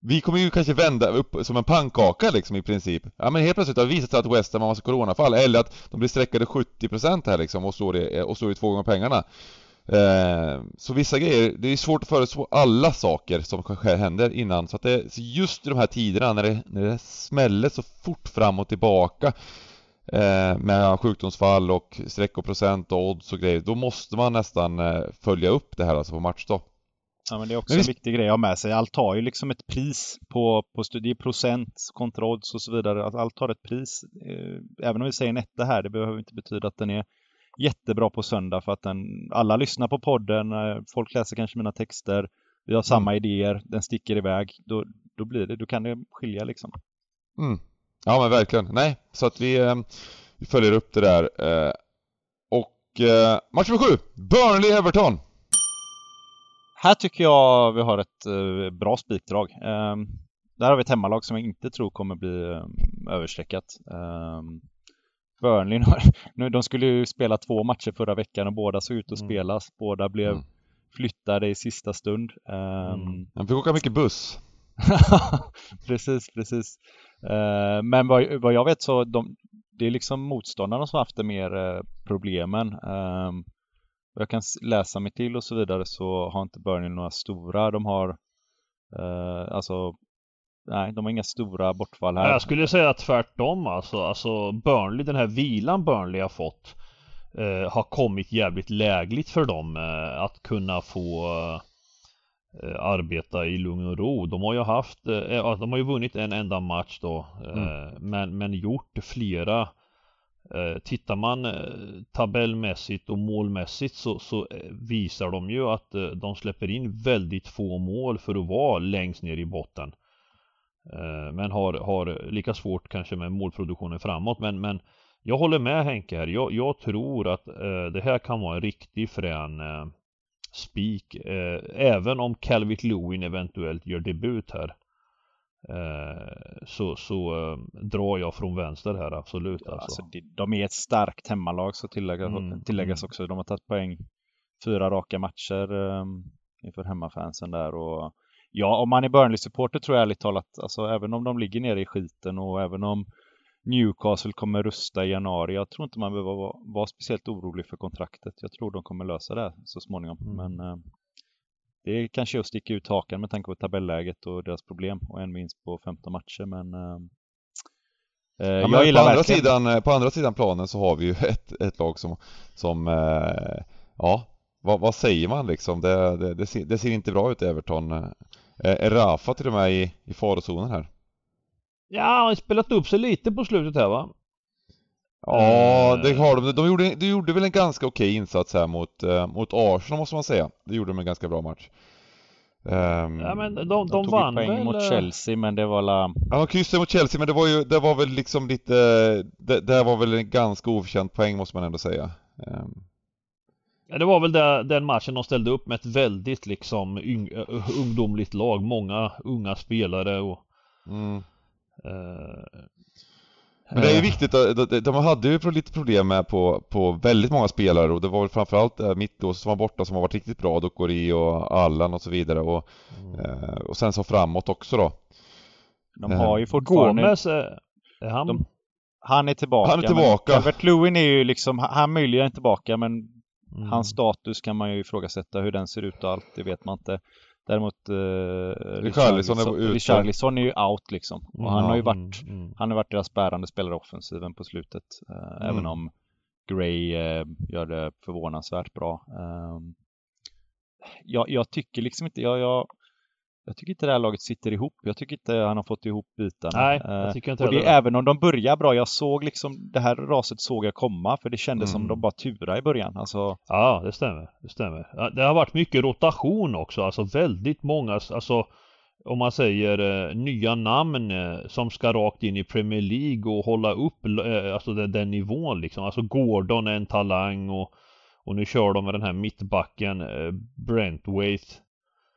Vi kommer ju kanske vända upp som en pannkaka liksom i princip. Ja men helt plötsligt har det visat sig att West Ham har massa coronafall. Eller att de blir sträckade 70% här liksom och står i, och står i två gånger pengarna eh, Så vissa grejer, det är svårt att förutspå alla saker som kanske händer innan så att det, just i de här tiderna när det, när det smäller så fort fram och tillbaka eh, med sjukdomsfall och streck och procent och odds och grejer, då måste man nästan eh, följa upp det här alltså på matchdag. Ja men det är också men en viktig grej att ha med sig. Allt har ju liksom ett pris på, på det är procent kontra odds och så vidare. Allt har ett pris. Även om vi säger en etta här, det behöver inte betyda att den är jättebra på söndag för att den, alla lyssnar på podden, eh, folk läser kanske mina texter, vi har samma mm. idéer, den sticker iväg, då, då blir det, då kan det skilja liksom. Mm. Ja men verkligen. Nej, så att vi, eh, vi följer upp det där. Eh, och eh, match nummer sju, Burnley-Everton. Här tycker jag vi har ett bra spikdrag. Där har vi ett hemmalag som jag inte tror kommer bli överstreckat. Burnley, nu, de skulle ju spela två matcher förra veckan och båda såg ut att mm. spelas. Båda blev mm. flyttade i sista stund. Um, mm. De fick åka mycket buss. precis, precis. Uh, men vad, vad, jag vet så de, det är liksom motståndarna som haft det mer uh, problemen. Um, jag kan läsa mig till och så vidare så har inte Burnley några stora. De har uh, alltså Nej, de har inga stora bortfall här. Jag skulle säga tvärtom alltså. Alltså Burnley, den här vilan Burnley har fått eh, har kommit jävligt lägligt för dem eh, att kunna få Eh, arbeta i lugn och ro. De har ju haft, eh, de har ju vunnit en enda match då eh, mm. men, men gjort flera Tittar man tabellmässigt och målmässigt så, så visar de ju att de släpper in väldigt få mål för att vara längst ner i botten. Men har, har lika svårt kanske med målproduktionen framåt men, men jag håller med Henke här. Jag, jag tror att det här kan vara en riktig frän spik. Eh, även om Calvit Lewin eventuellt gör debut här. Eh, så, så eh, drar jag från vänster här absolut. Ja, alltså. alltså de är ett starkt hemmalag så tilläggas, mm, tilläggas mm. också. De har tagit poäng fyra raka matcher um, inför hemmafansen där och ja, om man är Burnley-supporter tror jag ärligt talat, alltså även om de ligger nere i skiten och även om Newcastle kommer rusta i januari. Jag tror inte man behöver vara, vara speciellt orolig för kontraktet. Jag tror de kommer lösa det så småningom. Mm. Men eh, det är kanske att sticka ut hakan med tanke på tabelläget och deras problem och en vinst på 15 matcher. Men, eh, eh ja, jag gillar på andra, sidan, eh, på andra sidan planen så har vi ju ett, ett lag som, som eh, ja, vad, vad, säger man liksom? Det, det, det, ser, det, ser, inte bra ut Everton. Eh, är Rafa till och med i, i farozonen här? Ja, han har spelat upp sig lite på slutet här va? Ja, det har de. De gjorde, de gjorde väl en ganska okej insats här mot, uh, mot Arsenal måste man säga. Det gjorde de en ganska bra match. Um, ja men de, de, de tog vann poäng väl... mot eh, Chelsea men det var la... Ja, de kryssade mot Chelsea men det var ju, det var väl liksom lite, det, det var väl en ganska oförtjänt poäng måste man ändå säga. Um... Ja, det var väl där, den matchen de ställde upp med ett väldigt liksom yng, ungdomligt lag, många unga spelare och mm. Eh, Men det är ju viktigt, de hade ju lite problem med på, på väldigt många spelare och det var väl framförallt eh, Mittos som var borta som har varit riktigt bra, Dokori och Allan och så vidare och, mm. Eh, och sen så framåt också då. De har ju fortfarande... Gomes, är han? De, han är tillbaka. Han är tillbaka. Calvert Lewin är ju liksom, han möjligen tillbaka men mm. hans status kan man ju ifrågasätta hur den ser ut och allt, det vet man inte. Däremot eh, Richarlison, är, Richarlison är ju out liksom. Och mm, han har ju varit, mm, mm. han har varit deras bärande spelare offensiven på slutet. Eh, mm. Även om Gray eh, gör det förvånansvärt bra. Ehm, jag, jag, tycker liksom inte, jag, jag jag tycker inte det här laget sitter ihop. Jag tycker inte han har fått ihop bitarna. Nej, jag tycker inte och det, även om de börjar bra. Jag såg liksom, det här raset såg jag komma för det kändes Mm. som de bara turade i början. Alltså, Ja, det stämmer. Det stämmer. Det har varit mycket rotation också, alltså väldigt många, alltså om man säger eh, nya namn eh, som ska rakt in i Premier League och hålla upp eh, alltså den, den nivån liksom. Alltså Gordon är en talang och, och nu kör de med den här mittbacken eh, Brentwaite.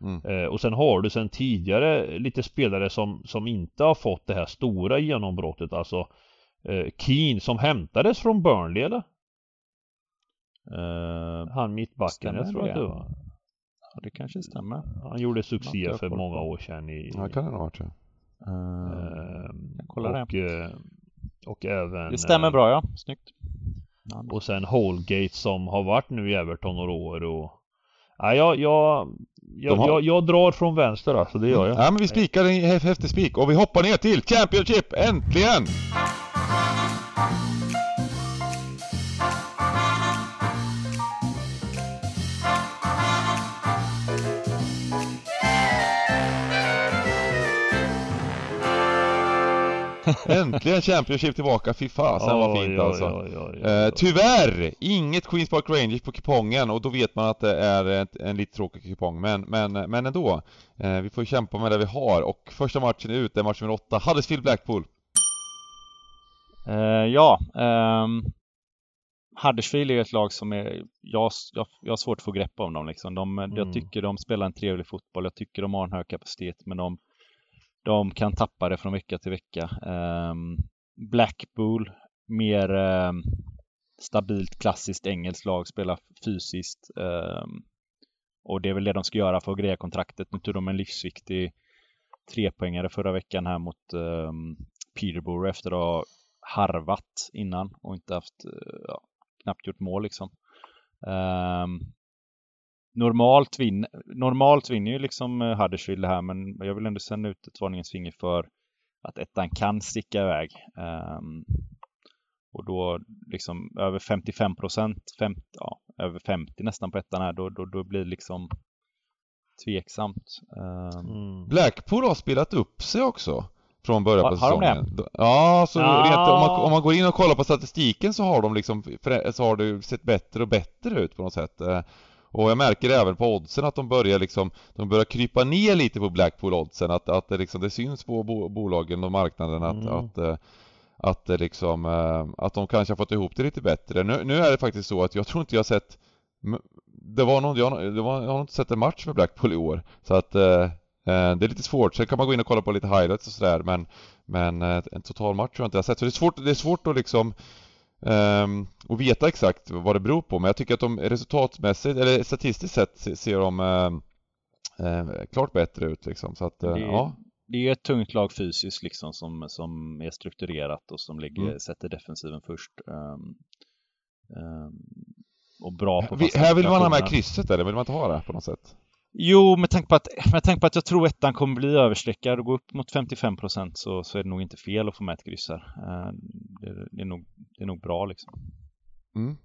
Mm. Eh, och sen har du sen tidigare lite spelare som, som inte har fått det här stora genombrottet, alltså eh, Keane som hämtades från Burnley eller? eh, Han mittbacken, Stämmer jag tror det? att det var. ja, det kanske stämmer. Han gjorde succé för många år sedan i... Ja, kan det ha varit ja. Eh, och, eh, och även... det stämmer eh, bra ja, snyggt. Och sen Holgate som har varit nu i Everton några år och... Ja, jag, jag, jag, har- jag, jag drar från vänster alltså, det gör jag. Ja men vi spikar en hä- häftig spik och vi hoppar ner till Championship, äntligen! Äntligen Championship tillbaka, fy fasen vad fint alltså. oj, oj, oj, Eh, tyvärr, inget Queens Park Rangers på kupongen och då vet man att det är ett, en lite tråkig kupong men, men, men ändå. Eh, vi får kämpa med det vi har och första matchen ut är match nummer 8, Huddersfield Blackpool. Eh, ja, ehm, Huddersfield är ju ett lag som är, jag, jag, jag har svårt att få grepp om dem liksom. De, Mm. Jag tycker de spelar en trevlig fotboll, jag tycker de har en hög kapacitet men de, de kan tappa det från vecka till vecka. Ehm, Blackpool, mer ehm, stabilt klassiskt engelskt lag, spelar fysiskt. Ehm, och det är väl det de ska göra för att greja kontraktet. Nu tog de en livsviktig trepoängare förra veckan här mot um, Peterborough efter att ha harvat innan och inte haft, eh, ja, knappt gjort mål liksom normalt, vin, normalt vinner ju liksom eh, Huddersfield det här men jag vill ändå sända ut ett varningens finger för att ettan kan sticka iväg. Ehm, och då liksom över 55 procent, ja, över 50 nästan på ettan här, då, då, då blir det liksom tveksamt. Ehm, Mm. Blackpool har spelat upp sig också från början på Har- har de det? säsongen. Ja, så Ja. rent, om, man, om man går in och kollar på statistiken så har de liksom, så har det sett bättre och bättre ut på något sätt. Och jag märker även på oddsen att de börjar liksom, de börjar krypa ner lite på Blackpool-oddsen, att, att det liksom, det syns på bo, bolagen och marknaden att, Mm. att, eh, att det liksom, eh, att de kanske har fått ihop det lite bättre. Nu, nu är det faktiskt så att jag tror inte jag har sett det var någon, jag, det var, jag har inte sett en match med Blackpool i år. Så att eh, det är lite svårt. Sen kan man gå in och kolla på lite highlights och sådär men Men en total match tror jag inte jag sett. Så det är svårt, det är svårt att liksom ehm, att veta exakt vad det beror på. Men jag tycker att de resultatmässigt, eller statistiskt sett se- ser de eh, eh, klart bättre ut liksom. Så att eh, Det- ja. Det är ett tungt lag fysiskt liksom som, som är strukturerat och som ligger, Mm. sätter defensiven först. Och bra på Vi, här vill man ha med krysset eller vill man inte ha det på något sätt? Jo, med tanke på att, med tanke på att jag tror ettan kommer bli överstreckad och gå upp mot 55 procent så, så är det nog inte fel att få med ett kryss här. Ehm, det, det, är nog, det är nog bra liksom. Mm.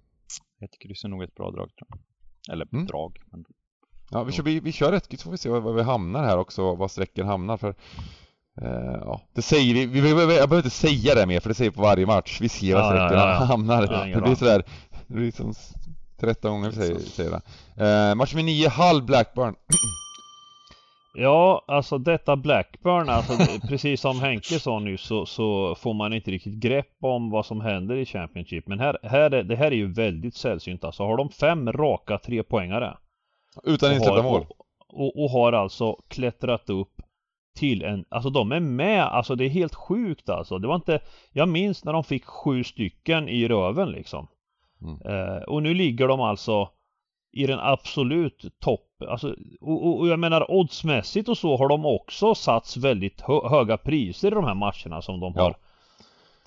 Ett kryss är nog ett bra drag tror jag. Eller Mm. drag. Men... Ja, vi kör, vi, vi kör ett så får vi se var, vi hamnar här också, var sträcken hamnar för eh, ja, det säger vi, vi, vi, jag behöver inte säga det mer för det säger vi på varje match, vi ser var Ja, sträckan ja, ja. hamnar. Det blir sådär, det blir som 13 gånger säger, säger det. Eh, match med 9, Hull Blackburn. Ja, alltså detta Blackburn, alltså precis som Henke sa nu så, så får man inte riktigt grepp om vad som händer i Championship. Men här, här är, det här är ju väldigt sällsynt alltså. Har de fem raka trepoängare Utan insläppta mål. och, och, och har alltså klättrat upp till en, alltså de är med, alltså det är helt sjukt alltså. Det var inte, jag minns när de fick sju stycken i röven liksom. Mm. Eh, och nu ligger de alltså i den absolut topp, alltså, och, och, och jag menar oddsmässigt och så har de också satts väldigt hö höga priser i de här matcherna som de Ja. har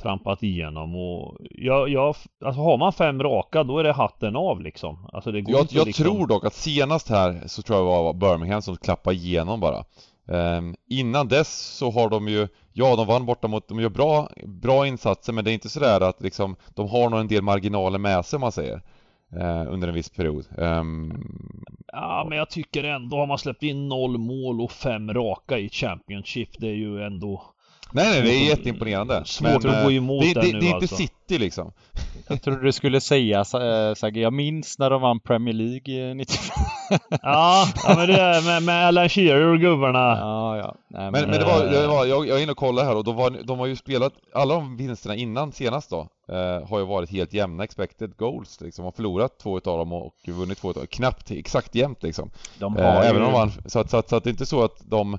trampat igenom och jag, jag, alltså har man fem raka då är det hatten av liksom. Alltså det går Jag, inte jag liksom... tror dock att senast här så tror jag det var Birmingham som klappade igenom bara. Ehm, innan dess så har de ju, ja de vann borta mot, de gör bra, bra insatser men det är inte sådär att liksom, de har nog en del marginaler med sig om man säger. eh, under en viss period. Um... Ja, men jag tycker ändå har man släppt in noll mål och fem raka i Championship, det är ju ändå Nej nej, det är jätteimponerande. Men, att gå emot det, det, det, nu är alltså. inte City liksom. Jag trodde du skulle säga Sagge, jag minns när de vann Premier League 95. ja, ja, men det är med, med Alan Shearer och gubbarna. Ja, ja. Nej, men, men, men det var, det var jag, jag är inne och kollar här och då var, de har ju spelat, alla de vinsterna innan senast då, eh, har ju varit helt jämna expected goals liksom. Har förlorat två utav dem och vunnit två utav dem. Knappt exakt jämnt liksom. De har eh, ju... Även om man, så att, så, att, så att det är inte så att de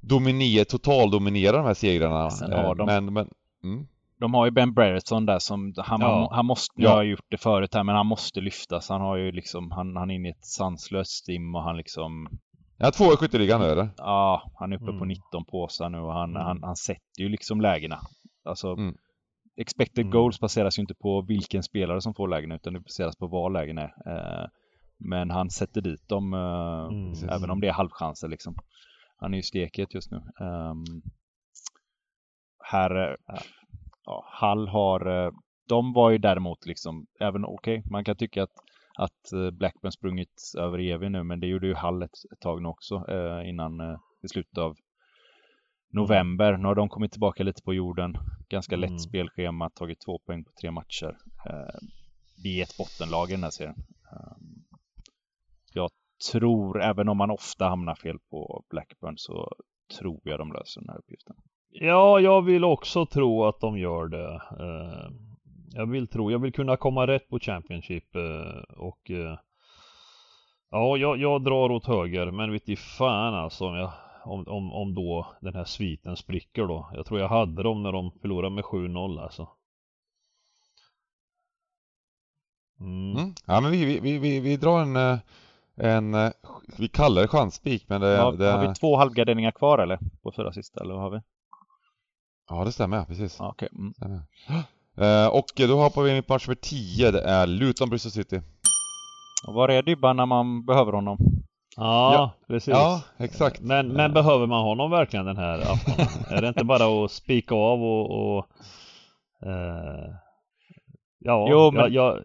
dominerar, totaldominerar de här segrarna. Sen har de... Men, men, mm. De har ju Ben Brereton där som, han, ja. han måste, ja. jag har gjort det förut här, men han måste lyftas. Han har ju liksom, han, han är inne i ett sanslöst stim och han liksom Ja, två i skytteligan nu eller? Ja, han är uppe mm. på 19 påsar nu och han, mm. han, han sätter ju liksom lägena. Alltså, mm. expected mm. goals baseras ju inte på vilken spelare som får lägena utan det baseras på var lägen är. Eh, men han sätter dit dem, eh, även om det är halvchanser liksom. Han är ju steket just nu. Um, här, ja, Hall har, eh, de var ju däremot liksom, även okej, okay, man kan tycka att, att eh, Blackburn sprungit över Evi nu, men det gjorde ju Hall ett, ett tag nu också eh, innan eh, i slutet av november. Nu har de kommit tillbaka lite på jorden. Ganska lätt mm. spelschema, tagit två poäng på tre matcher. Eh, vi är ett bottenlag i den här serien. Eh, jag tror, även om man ofta hamnar fel på Blackburn, så tror jag de löser den här uppgiften. Ja, jag vill också tro att de gör det. Eh, jag vill tro, jag vill kunna komma rätt på Championship eh, och eh, Ja, jag, jag drar åt höger, men vet i fan alltså om, jag, om, om, om då den här sviten spricker då. Jag tror jag hade dem när de förlorade med 7-0 alltså. Mm. Mm. Ja men vi, vi, vi, vi drar en, en, vi kallar det chanspik men det, ja, det... Har vi två halvgarderingar kvar eller? På fyra sista eller vad har vi? Ja det stämmer, precis. Ja, okay. mm. Uh, och då hoppar vi in på match nummer 10, det är Luton Bristol City. Och var är Dybban när man behöver honom? Ja, ja, precis. Ja, exakt. Men, men behöver man honom verkligen den här aftonen? är det inte bara att spika av och... och uh, ja, jo, men... jag, jag...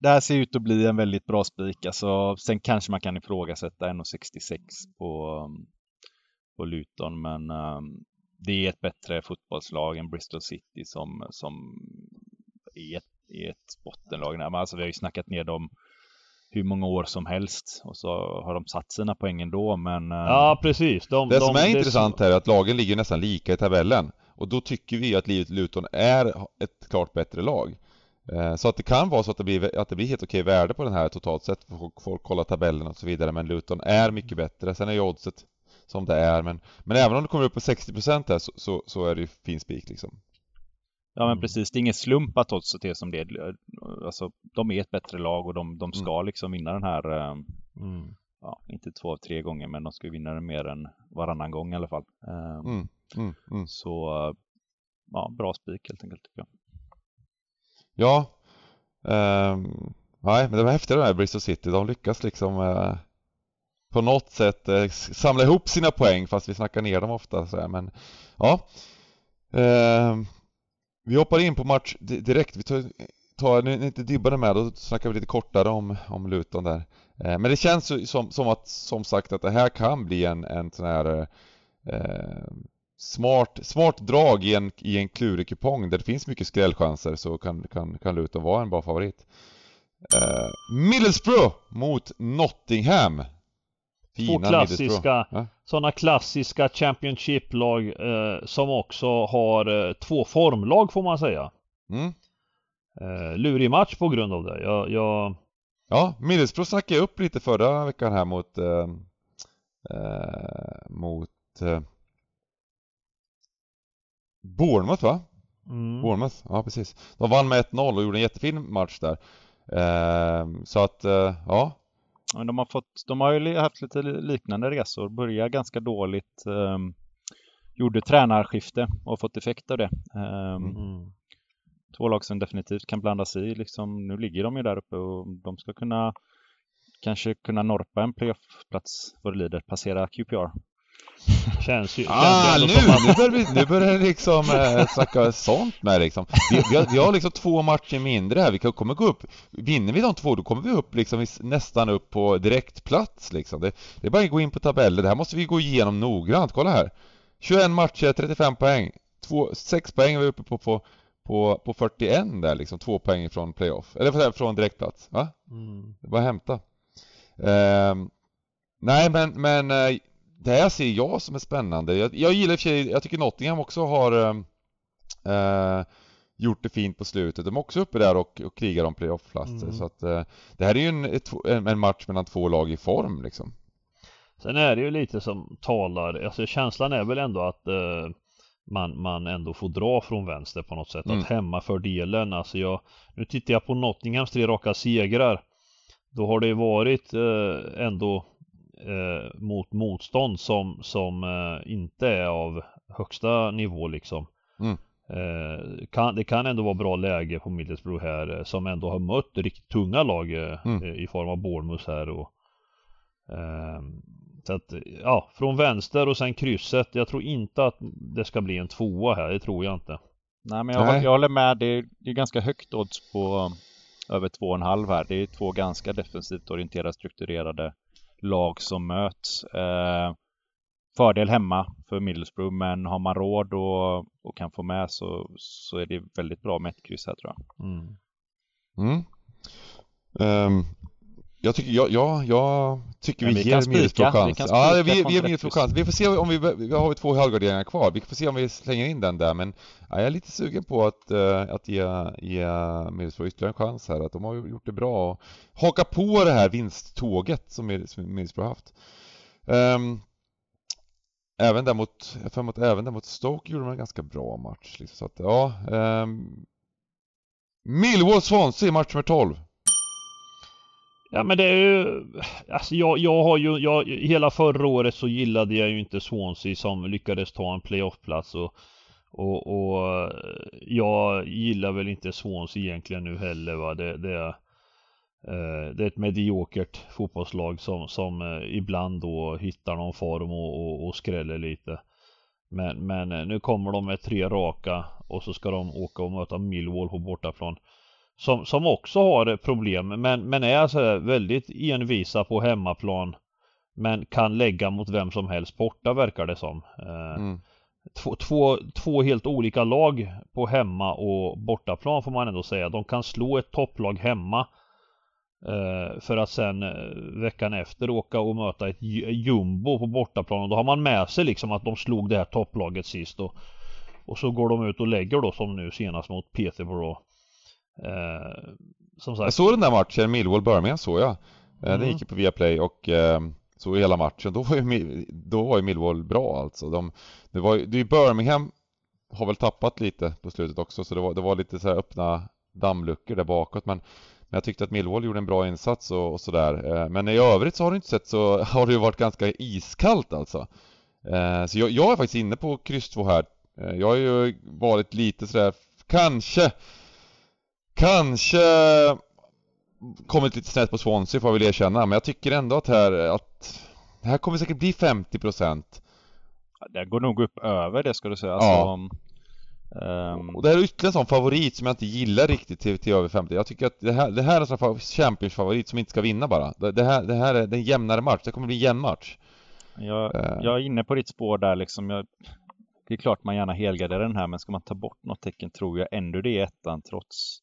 Det här ser ut att bli en väldigt bra spik. Alltså, sen kanske man kan ifrågasätta 1,66 på, på Luton, men um, det är ett bättre fotbollslag än Bristol City som, som är ett, är ett bottenlag. Alltså, vi har ju snackat ner dem hur många år som helst och så har de satt sina poäng ändå men... Eh, ja precis. De, det de, som är det intressant så... här är att lagen ligger nästan lika i tabellen och då tycker vi att livet Luton är ett klart bättre lag. Eh, så att det kan vara så att det blir, att det blir helt okej värde på den här totalt sett, folk, folk kollar tabellen och så vidare, men Luton är mycket bättre. Sen är ju oddset som det är. Men, men även om du kommer upp på 60% här så, så, så är det ju fin spik liksom. Ja men precis, det är ingen slump att Oddset är som det är. Alltså, de är ett bättre lag och de, de ska mm. liksom vinna den här, eh, mm. ja, inte två av tre gånger, men de ska vinna den mer än varannan gång i alla fall. Eh, mm. mm. Mm. Så, ja, bra spik helt enkelt tycker jag. Ja, um, nej men det var häftigt det här Bristol City, de lyckas liksom uh på något sätt eh, samla ihop sina poäng fast vi snackar ner dem ofta så här, men ja. Eh, Vi hoppar in på match direkt, vi tar, tar nu är inte Dibban med, då snackar vi lite kortare om, om Luton där. Eh, Men det känns som, som att, som sagt att det här kan bli en, en sån här eh, ehm, smart, smart drag i en, i en klurig kupong där det finns mycket skrällchanser så kan, kan, kan Luton vara en bra favorit eh, Middlesbrough mot Nottingham Två klassiska, ja. sådana klassiska Championship-lag eh, som också har eh, två formlag får man säga. Mm. Eh, lurig match på grund av det. Jag, jag... Ja, Middlesbrough snackade jag upp lite förra veckan här mot eh, eh mot Bournemouth va? Mm. Bournemouth, ja precis. De vann med 1-0 och gjorde en jättefin match där. Eh, så att, eh, ja, de har, fått, de har ju haft lite liknande resor, började ganska dåligt, um, gjorde tränarskifte och fått effekt av det. Um, mm. Två lag som definitivt kan blanda sig i, liksom, nu ligger de ju där uppe och de ska kunna kanske kunna norpa en playoffplats vad det lider, passera QPR. Känns ju... Ah, känns nu, nu börjar vi, nu börjar det liksom eh, snacka sånt med liksom. Vi, vi, har, vi har liksom två matcher mindre här, vi kan- kommer gå upp, vinner vi de två då kommer vi upp liksom nästan upp på direktplats liksom. Det, det är bara att gå in på tabeller, det här måste vi gå igenom noggrant, kolla här. 21 matcher, 35 poäng, två, 6 poäng är vi uppe på, på, på, på 41 där liksom, två poäng från playoff, eller från direktplats, va? Mm. Det är bara att hämta. Ehm, nej men, men eh, det här ser jag som är spännande. Jag, jag gillar i och för sig, jag tycker Nottingham också har ehm, eh, gjort det fint på slutet. De är också uppe där och, och krigar om playoff-platser. Mm. Så att eh, det här är ju en, ett, en, match mellan två lag i form liksom. Sen är det ju lite som talar, alltså känslan är väl ändå att eh, man, man ändå får dra från vänster på något sätt. Mm. Att hemmafördelen, alltså jag, nu tittar jag på Nottinghams tre raka segrar. Då har det varit eh, ändå eh, mot motstånd som, som eh, inte är av högsta nivå liksom. Mm. Eh, kan, det kan ändå vara bra läge på Middlesbrough här eh, som ändå har mött riktigt tunga lag eh, Mm. eh, i form av Bournemouth här och ehm, så att, ja, från vänster och sen krysset. Jag tror inte att det ska bli en tvåa här, det tror jag inte. Nej, men jag, Nej. jag håller med. Det är, det är ganska högt odds på över 2,5 här. Det är två ganska defensivt orienterade, strukturerade lag som möts. Eh, fördel hemma för Middlesbrough, men har man råd och, och kan få med så, så är det väldigt bra med ett kryss här tror jag. Mm. Mm. Um, jag tycker, jag, jag, jag tycker vi, vi ger Middlesbrough vi chans. kan Ja, vi, vi ger Middlesbrough chans. Vi får se om vi, vi har vi två halvgarderingar kvar. Vi får se om vi slänger in den där, men ja, jag är lite sugen på att, eh, att ge, ge Middlesbrough ytterligare en chans här. Att de har gjort det bra och haka på det här vinsttåget som Midd- som Middlesbrough har haft. Ehm, även där mot, att även där mot Stoke gjorde de en ganska bra match. Liksom, så att, ja. Um, Millwall Swansea, match nummer 12. Ja men det är ju, alltså jag, jag har ju, jag, hela förra året så gillade jag ju inte Swansea som lyckades ta en playoffplats och och, och jag gillar väl inte Swansea egentligen nu heller va. Det, det, är, det är ett mediokert fotbollslag som, som eh, ibland då hittar någon form och, och, och skräller lite. Men, men eh, nu kommer de med tre raka och så ska de åka och möta Millwall på bortaplan. Som, som också har problem men, men är så väldigt envisa på hemmaplan. Men kan lägga mot vem som helst borta verkar det som. Eh, Mm. två, två, två helt olika lag på hemma och bortaplan får man ändå säga. De kan slå ett topplag hemma. Eh, för att sen eh, veckan efter åka och möta ett ju- jumbo på bortaplan. Och då har man med sig liksom att de slog det här topplaget sist. Och, och så går de ut och lägger då som nu senast mot Peterborough. Eh, som sagt. Jag såg den där matchen, Millwall-Birmingham såg jag. Eh, Den Mm. gick ju på Viaplay och eh, såg hela matchen. Då var ju, då var ju Millwall bra alltså. De, det var ju, det är ju Birmingham har väl tappat lite på slutet också så det var, det var lite så här öppna dammluckor där bakåt men, men jag tyckte att Millwall gjorde en bra insats och, och sådär. Eh, men i övrigt så har det inte sett så, har det ju varit ganska iskallt alltså. Eh, så jag, jag är faktiskt inne på kryss 2 här. Jag har ju varit lite sådär, kanske Kanske kommit lite snett på Swansea får jag väl erkänna, men jag tycker ändå att här, att det här kommer säkert bli 50% Det går nog upp över det ska du säga. Alltså, Ja. ehm, Och det här är ytterligare en sån favorit som jag inte gillar riktigt till, till över 50 Jag tycker att det här, det här är en sån fa- Champions-favorit som inte ska vinna bara Det, det, här, det här är en jämnare match, det kommer bli en jämn match Jag, Eh. jag är inne på ditt spår där liksom. Jag, det är klart man gärna helgarderar den här, men ska man ta bort något tecken tror jag ändå det är ettan trots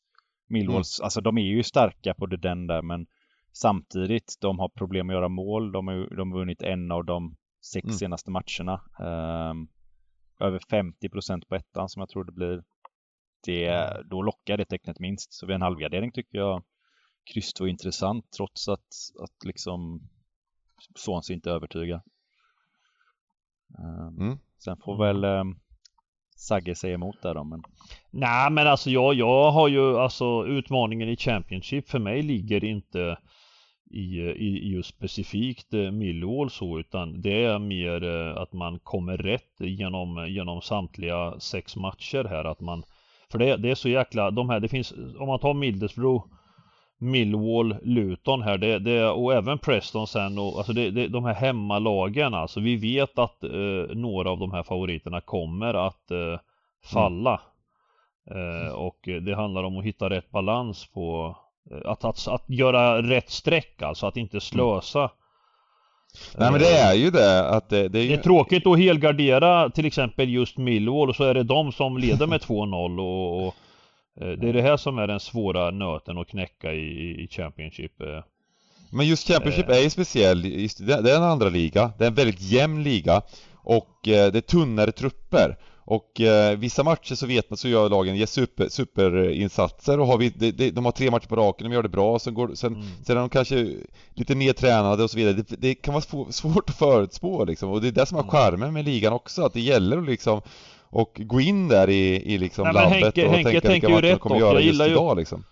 Millwalls. Alltså de är ju starka på det den där, men samtidigt, de har problem att göra mål. De har, de har vunnit en av de sex Mm. senaste matcherna. Ehm, över 50 procent på ettan som jag tror det blir. Det, då lockar det tecknet minst. Så vid en halvgardering tycker jag kryss är intressant trots att, att liksom Swansea inte övertygar. Ehm, mm. Sen får väl um, Sagge säger emot där då, men Nej men alltså jag, jag har ju alltså utmaningen i Championship för mig ligger inte i, i, i just specifikt eh, Millwall så utan det är mer eh, att man kommer rätt genom, genom samtliga sex matcher här att man För det, det är så jäkla, de här, det finns, om man tar Middlesbrough Millwall, Luton här det, det, och även Preston sen och alltså det, det, de här hemmalagen alltså vi vet att eh, några av de här favoriterna kommer att eh, falla. Mm. Eh, och det handlar om att hitta rätt balans på eh, att, att, att göra rätt streck alltså att inte slösa. Mm. Nej men det är ju det att det, det är ju... Det är tråkigt att helgardera till exempel just Millwall och så är det de som leder med 2-0 och, och Eh, det är det här som är den svåra nöten att knäcka i, i Championship. Eh. Men just Championship är ju speciell, det är en andra liga, det är en väldigt jämn liga och eh, det är tunnare trupper. Och eh, vissa matcher så vet man så gör lagen ger super, superinsatser och har vi, de, de, de har tre matcher på raken, de gör det bra, sen, går, sen, mm. sen är de kanske lite nedtränade och så vidare. Det, det kan vara svårt att förutspå liksom och det är det som är mm. charmen med ligan också, att det gäller att liksom och gå in där i, i liksom Nej, labbet Henke, och Henke tänka vilka matcher de kommer göra just idag liksom.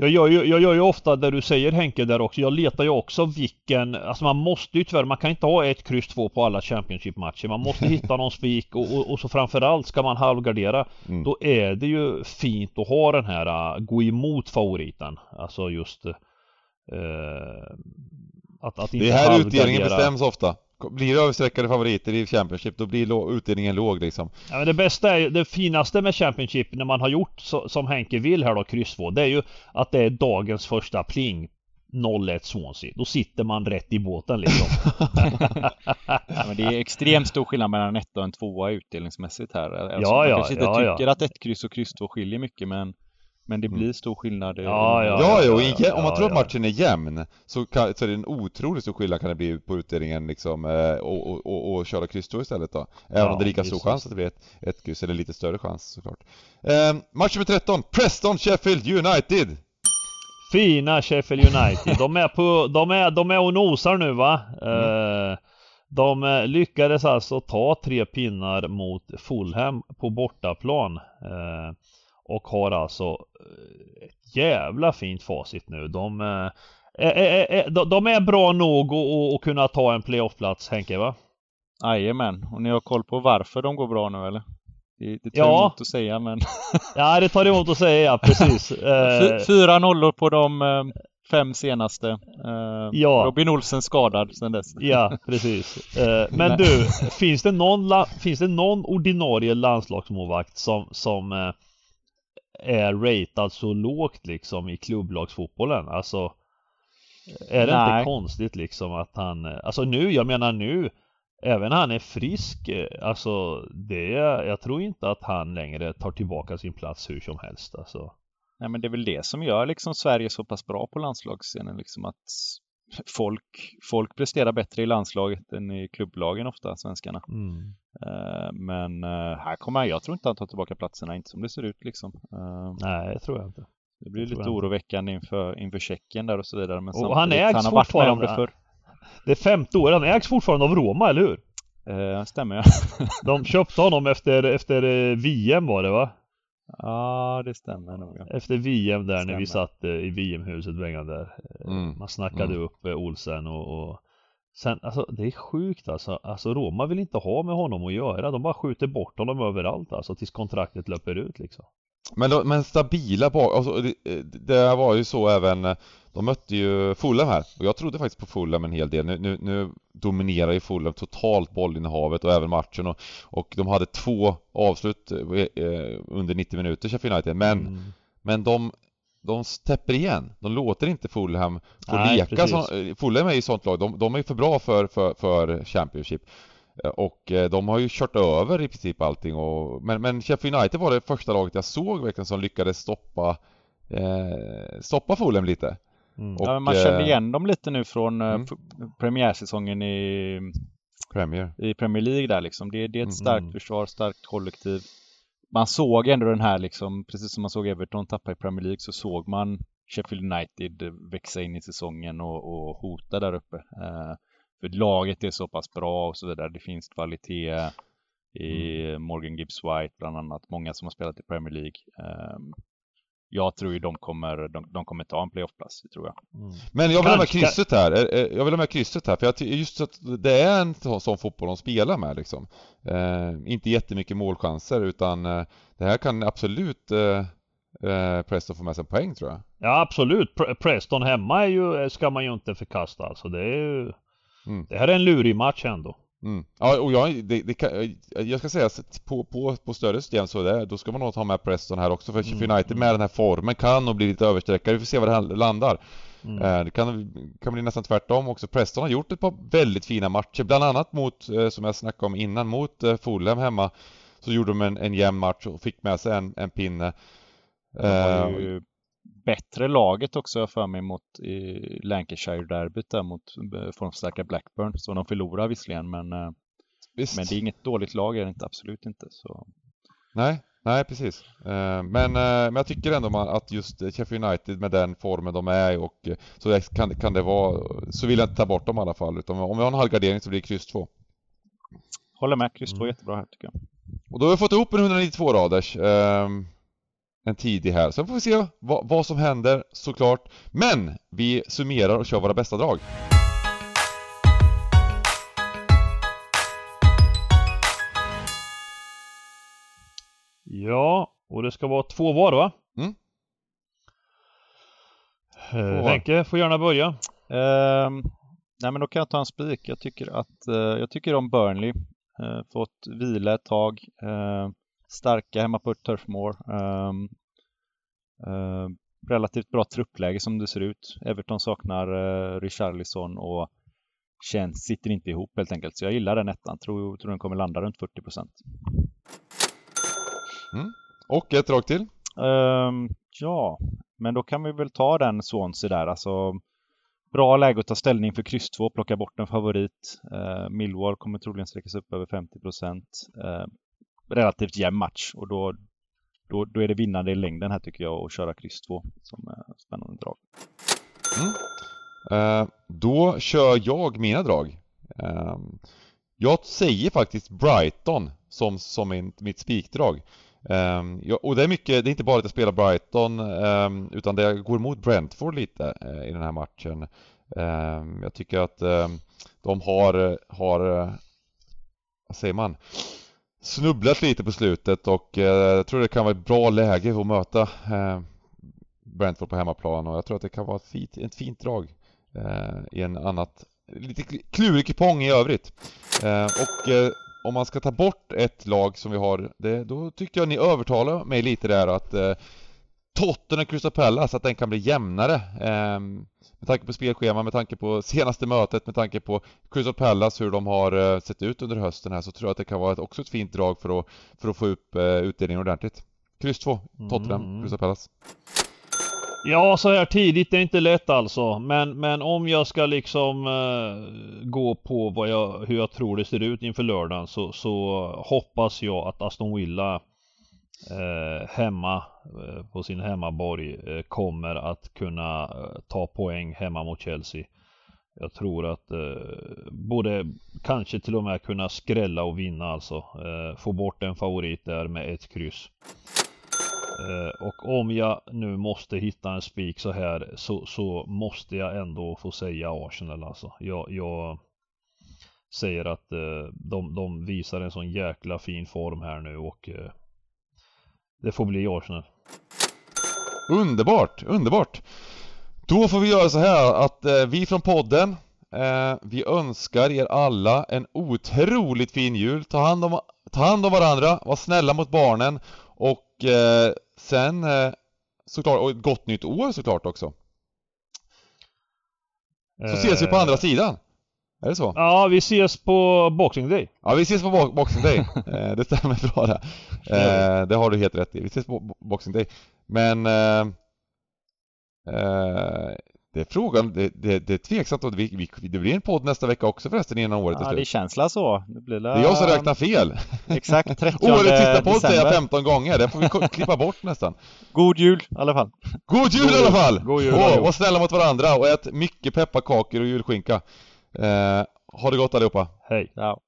Jag gör, ju, jag gör ju ofta det du säger Henke där också. Jag letar ju också vilken, alltså man måste ju tyvärr, man kan inte ha ett kryss två på alla Championship-matcher. Man måste hitta någon spik och, och, och, så framförallt ska man halvgardera. Mm. Då är det ju fint att ha den här uh, gå emot favoriten. Alltså just uh, att, att inte Det är här utdelningen bestäms ofta. Blir det överstreckade favoriter i Championship då blir utdelningen låg liksom. Ja, men det bästa är det finaste med Championship när man har gjort så, som Henke vill här då, kryss 2, det är ju att det är dagens första pling 0-1 Swansea. Då sitter man rätt i båten liksom. ja, men det är extremt stor skillnad mellan en 1 och en 2 utdelningsmässigt här. Alltså, ja, man ja, kanske inte ja, tycker ja. att ett kryss och kryss 2 skiljer mycket men men det mm. blir stor skillnad. Ja, ja, ja, ja, ja, om man tror att matchen är jämn så, kan, så är det en otroligt stor skillnad kan det bli på utdelningen liksom eh, och, och, och, och köra kryss istället då. Även om det är lika stor chans att det blir ett, ett kryss, eller lite större chans såklart. Eh, match nummer 13, Preston Sheffield United! Fina Sheffield United, de är på, de är, de är och nosar nu va? Mm. Eh, de eh, lyckades alltså ta tre pinnar mot Fulham på bortaplan. Eh, och har alltså eh, ett jävla fint facit nu. De, är, är, är, de är bra nog att, kunna ta en playoffplats Henke va? Jajamän, och ni har koll på varför de går bra nu eller? Det, det tar ja. emot att säga men... ja det tar emot att säga ja, precis. Eh, fyra nollor på de eh, fem senaste. Ja. Robin Olsen skadad sen dess. Ja, precis. Men du, finns det någon, finns det någon ordinarie landslagsmålvakt som, som är ratad så lågt liksom i klubblagsfotbollen. Alltså är det Nej. inte konstigt liksom att han, alltså nu, jag menar nu Även han är frisk, alltså det, jag tror inte att han längre tar tillbaka sin plats hur som helst alltså. Nej men det är väl det som gör liksom Sverige så pass bra på landslagsscenen liksom att folk, folk presterar bättre i landslaget än i klubblagen ofta, svenskarna. Mm. Uh, men uh, här kommer han, jag tror inte han tar tillbaka platserna, inte som det ser ut liksom. Uh, Nej, det tror jag inte. Det blir lite oroväckande inför, inför Tjeckien där och så vidare. Men och han ägs han har varit med om det förr. Det är femte år, han ägs fortfarande av Roma, eller hur? Stämmer ja. De köpte honom efter, efter VM var det va? Ja, det stämmer nog. Efter VM där när vi satt eh, i VM-huset Bengan där. Eh, mm. Man snackade mm. upp eh, Olsen och, och Sen, alltså det är sjukt alltså. Alltså Roma vill inte ha med honom att göra. De bara skjuter bort honom överallt alltså tills kontraktet löper ut liksom. Men, men stabila bak, alltså, det, det var ju så även de mötte ju Fulham här. Och jag trodde faktiskt på Fulham en hel del. Nu, nu, nu dominerar ju Fulham totalt bollinnehavet och även matchen. Och, och de hade två avslut eh, under 90 minuter Sheffield United. Men, mm. men de de täpper igen. De låter inte Fulham få Nej, leka som, Fulham är ju sånt lag, de, de är för bra för, för, för Championship. Eh, och eh, de har ju kört över i princip allting och, men, men Sheffield United var det första laget jag såg verkligen som lyckades stoppa eh, stoppa Fulham lite Mm. Och, ja, man känner eh, igen dem lite nu från eh, mm. premiärsäsongen i Premier. i Premier League där liksom. Det, det är ett mm. starkt mm. försvar, starkt kollektiv. Man såg ändå den här liksom, precis som man såg Everton tappa i Premier League så såg man Sheffield United växa in i säsongen och, och hota där uppe. Uh, för laget är så pass bra och så vidare. Det finns kvalitet i mm. Morgan Gibbs White bland annat. Många som har spelat i Premier League. Um, jag tror ju de kommer, de, de kommer ta en playoffplats, det tror jag. Mm. Men jag vill ha med krysset här, jag vill ha med krysset här, för jag just att det är en sån fotboll de spelar med liksom. Eh, inte jättemycket målchanser utan eh, det här kan absolut eh, eh, Preston får med sig en poäng tror jag. Ja absolut, Pre Preston hemma är ju, ska man ju inte förkasta alltså. Det är ju... Mm. Det här är en lurig match ändå. Mm. Ja, och jag, det, det kan, jag ska säga på, på, på större system så där, då ska man nog ta med Preston här också för mm. United med den här formen kan nog bli lite översträckare. Vi får se var det här landar. Mm. Eh, det kan, kan bli nästan tvärtom också. Preston har gjort ett par väldigt fina matcher, bland annat mot, eh, som jag snackade om innan, mot eh, Fulham hemma. Så gjorde de en, en jämn match och fick med sig en, en pinne. De har ju bättre laget också för mig mot Lancashire-derbyt där mot formstarka Blackburn. Så de förlorar visserligen men, Visst. men det är inget dåligt lag är det inte, absolut inte. Så. Nej, Nej, precis. Eh, men, eh, men jag tycker ändå att just Sheffield United med den formen de är och så kan, kan det vara, så vill jag inte ta bort dem i alla fall. Utan om vi har en halvgardering så blir det kryss 2. Håller med, kryss 2 är mm. jättebra här tycker jag. Och då har vi fått ihop en 192 raders. Um, en tidig här. Sen får vi se vad, vad som händer såklart. Men vi summerar och kör våra bästa drag. Ja, och det ska vara två var va? Mm. Eh, Henke får gärna börja. Uh, nej men då kan jag ta en spik. Jag tycker att uh, jag tycker om Burnley. Uh, fått vila ett tag. Uh, starka hemma på Turf Moor. Ehm, relativt bra truppläge som det ser ut. Everton saknar uh, Richarlison och känns, sitter inte ihop helt enkelt. Så jag gillar den ettan. Tror, tror den kommer landa runt 40 procent. Mm. Och ett rakt till? Um, ja, men då kan vi väl ta den Swansea där. Alltså, bra läge att ta ställning för kryss 2, plocka bort en favorit. Uh, Millwall kommer troligen sträckas upp över 50 procent. Uh, relativt jämn match och då, då, då är det vinnande i längden här tycker jag att köra kryss 2 som är spännande drag. Mm. Eh, då kör jag mina drag. Eh, jag säger faktiskt Brighton som, som min, mitt spikdrag. Um, ja, och det är mycket, det är inte bara att jag spelar Brighton um, utan det går emot Brentford lite uh, i den här matchen. Um, jag tycker att de har, har, uh, vad säger man, snubblat lite på slutet och eh, jag tror det kan vara ett bra läge att möta eh, Brentford på hemmaplan och jag tror att det kan vara ett fint, ett fint drag eh, i en annat, lite klurig kupong i övrigt. och om man ska ta bort ett lag som vi har, det, då tyckte jag ni övertalade mig lite där att eh, Tottenham Crystal Palace, att den kan bli jämnare. Eh, med tanke på spelschema, med tanke på senaste mötet, med tanke på Crystal Palace, hur de har eh, sett ut under hösten här, så tror jag att det kan vara ett, också ett fint drag för att, för att få upp eh, utdelningen ordentligt. Kryss 2, Tottenham, mm. Crystal Palace. Ja, så här tidigt är inte lätt alltså. Men, men om jag ska liksom uh, gå på vad jag, hur jag tror det ser ut inför lördagen så, så hoppas jag att Aston Villa uh, hemma Eh, på sin hemmaborg eh, kommer att kunna eh, ta poäng hemma mot Chelsea. Jag tror att både kanske till och med kunna skrälla och vinna alltså. få bort en favorit där med ett kryss. Eh, och om jag nu måste hitta en spik så här så, så måste jag ändå få säga Arsenal alltså. Jag, jag säger att eh, de, de, visar en sån jäkla fin form här nu och eh, det får bli Arsenal. Underbart, underbart! Då får vi göra så här att eh, vi från podden eh, Vi önskar er alla en otroligt fin jul. Ta hand om, ta hand om varandra, var snälla mot barnen och eh, Sen såklart, och ett gott nytt år såklart också. Så ses vi på andra sidan. Är det så? Ja, vi ses på Boxing Day. Ja, vi ses på Boxing Day. det stämmer bra det. det har du helt rätt i. Vi ses på Boxing Day. Men eh, det är frågan, det, det, det är tveksamt om vi, vi, det blir en podd nästa vecka också förresten innan året är slut. Ja, det känns så. Det, blir la... det är jag som räknar fel. Exakt, 30 Årets sista podd säger jag 15 gånger, det får vi klippa bort nästan. God jul i alla fall. God jul, God i alla fall! God jul, och, var snälla mot varandra och ät mycket pepparkakor och julskinka. Eh, ha det gott allihopa. Hej. Ja.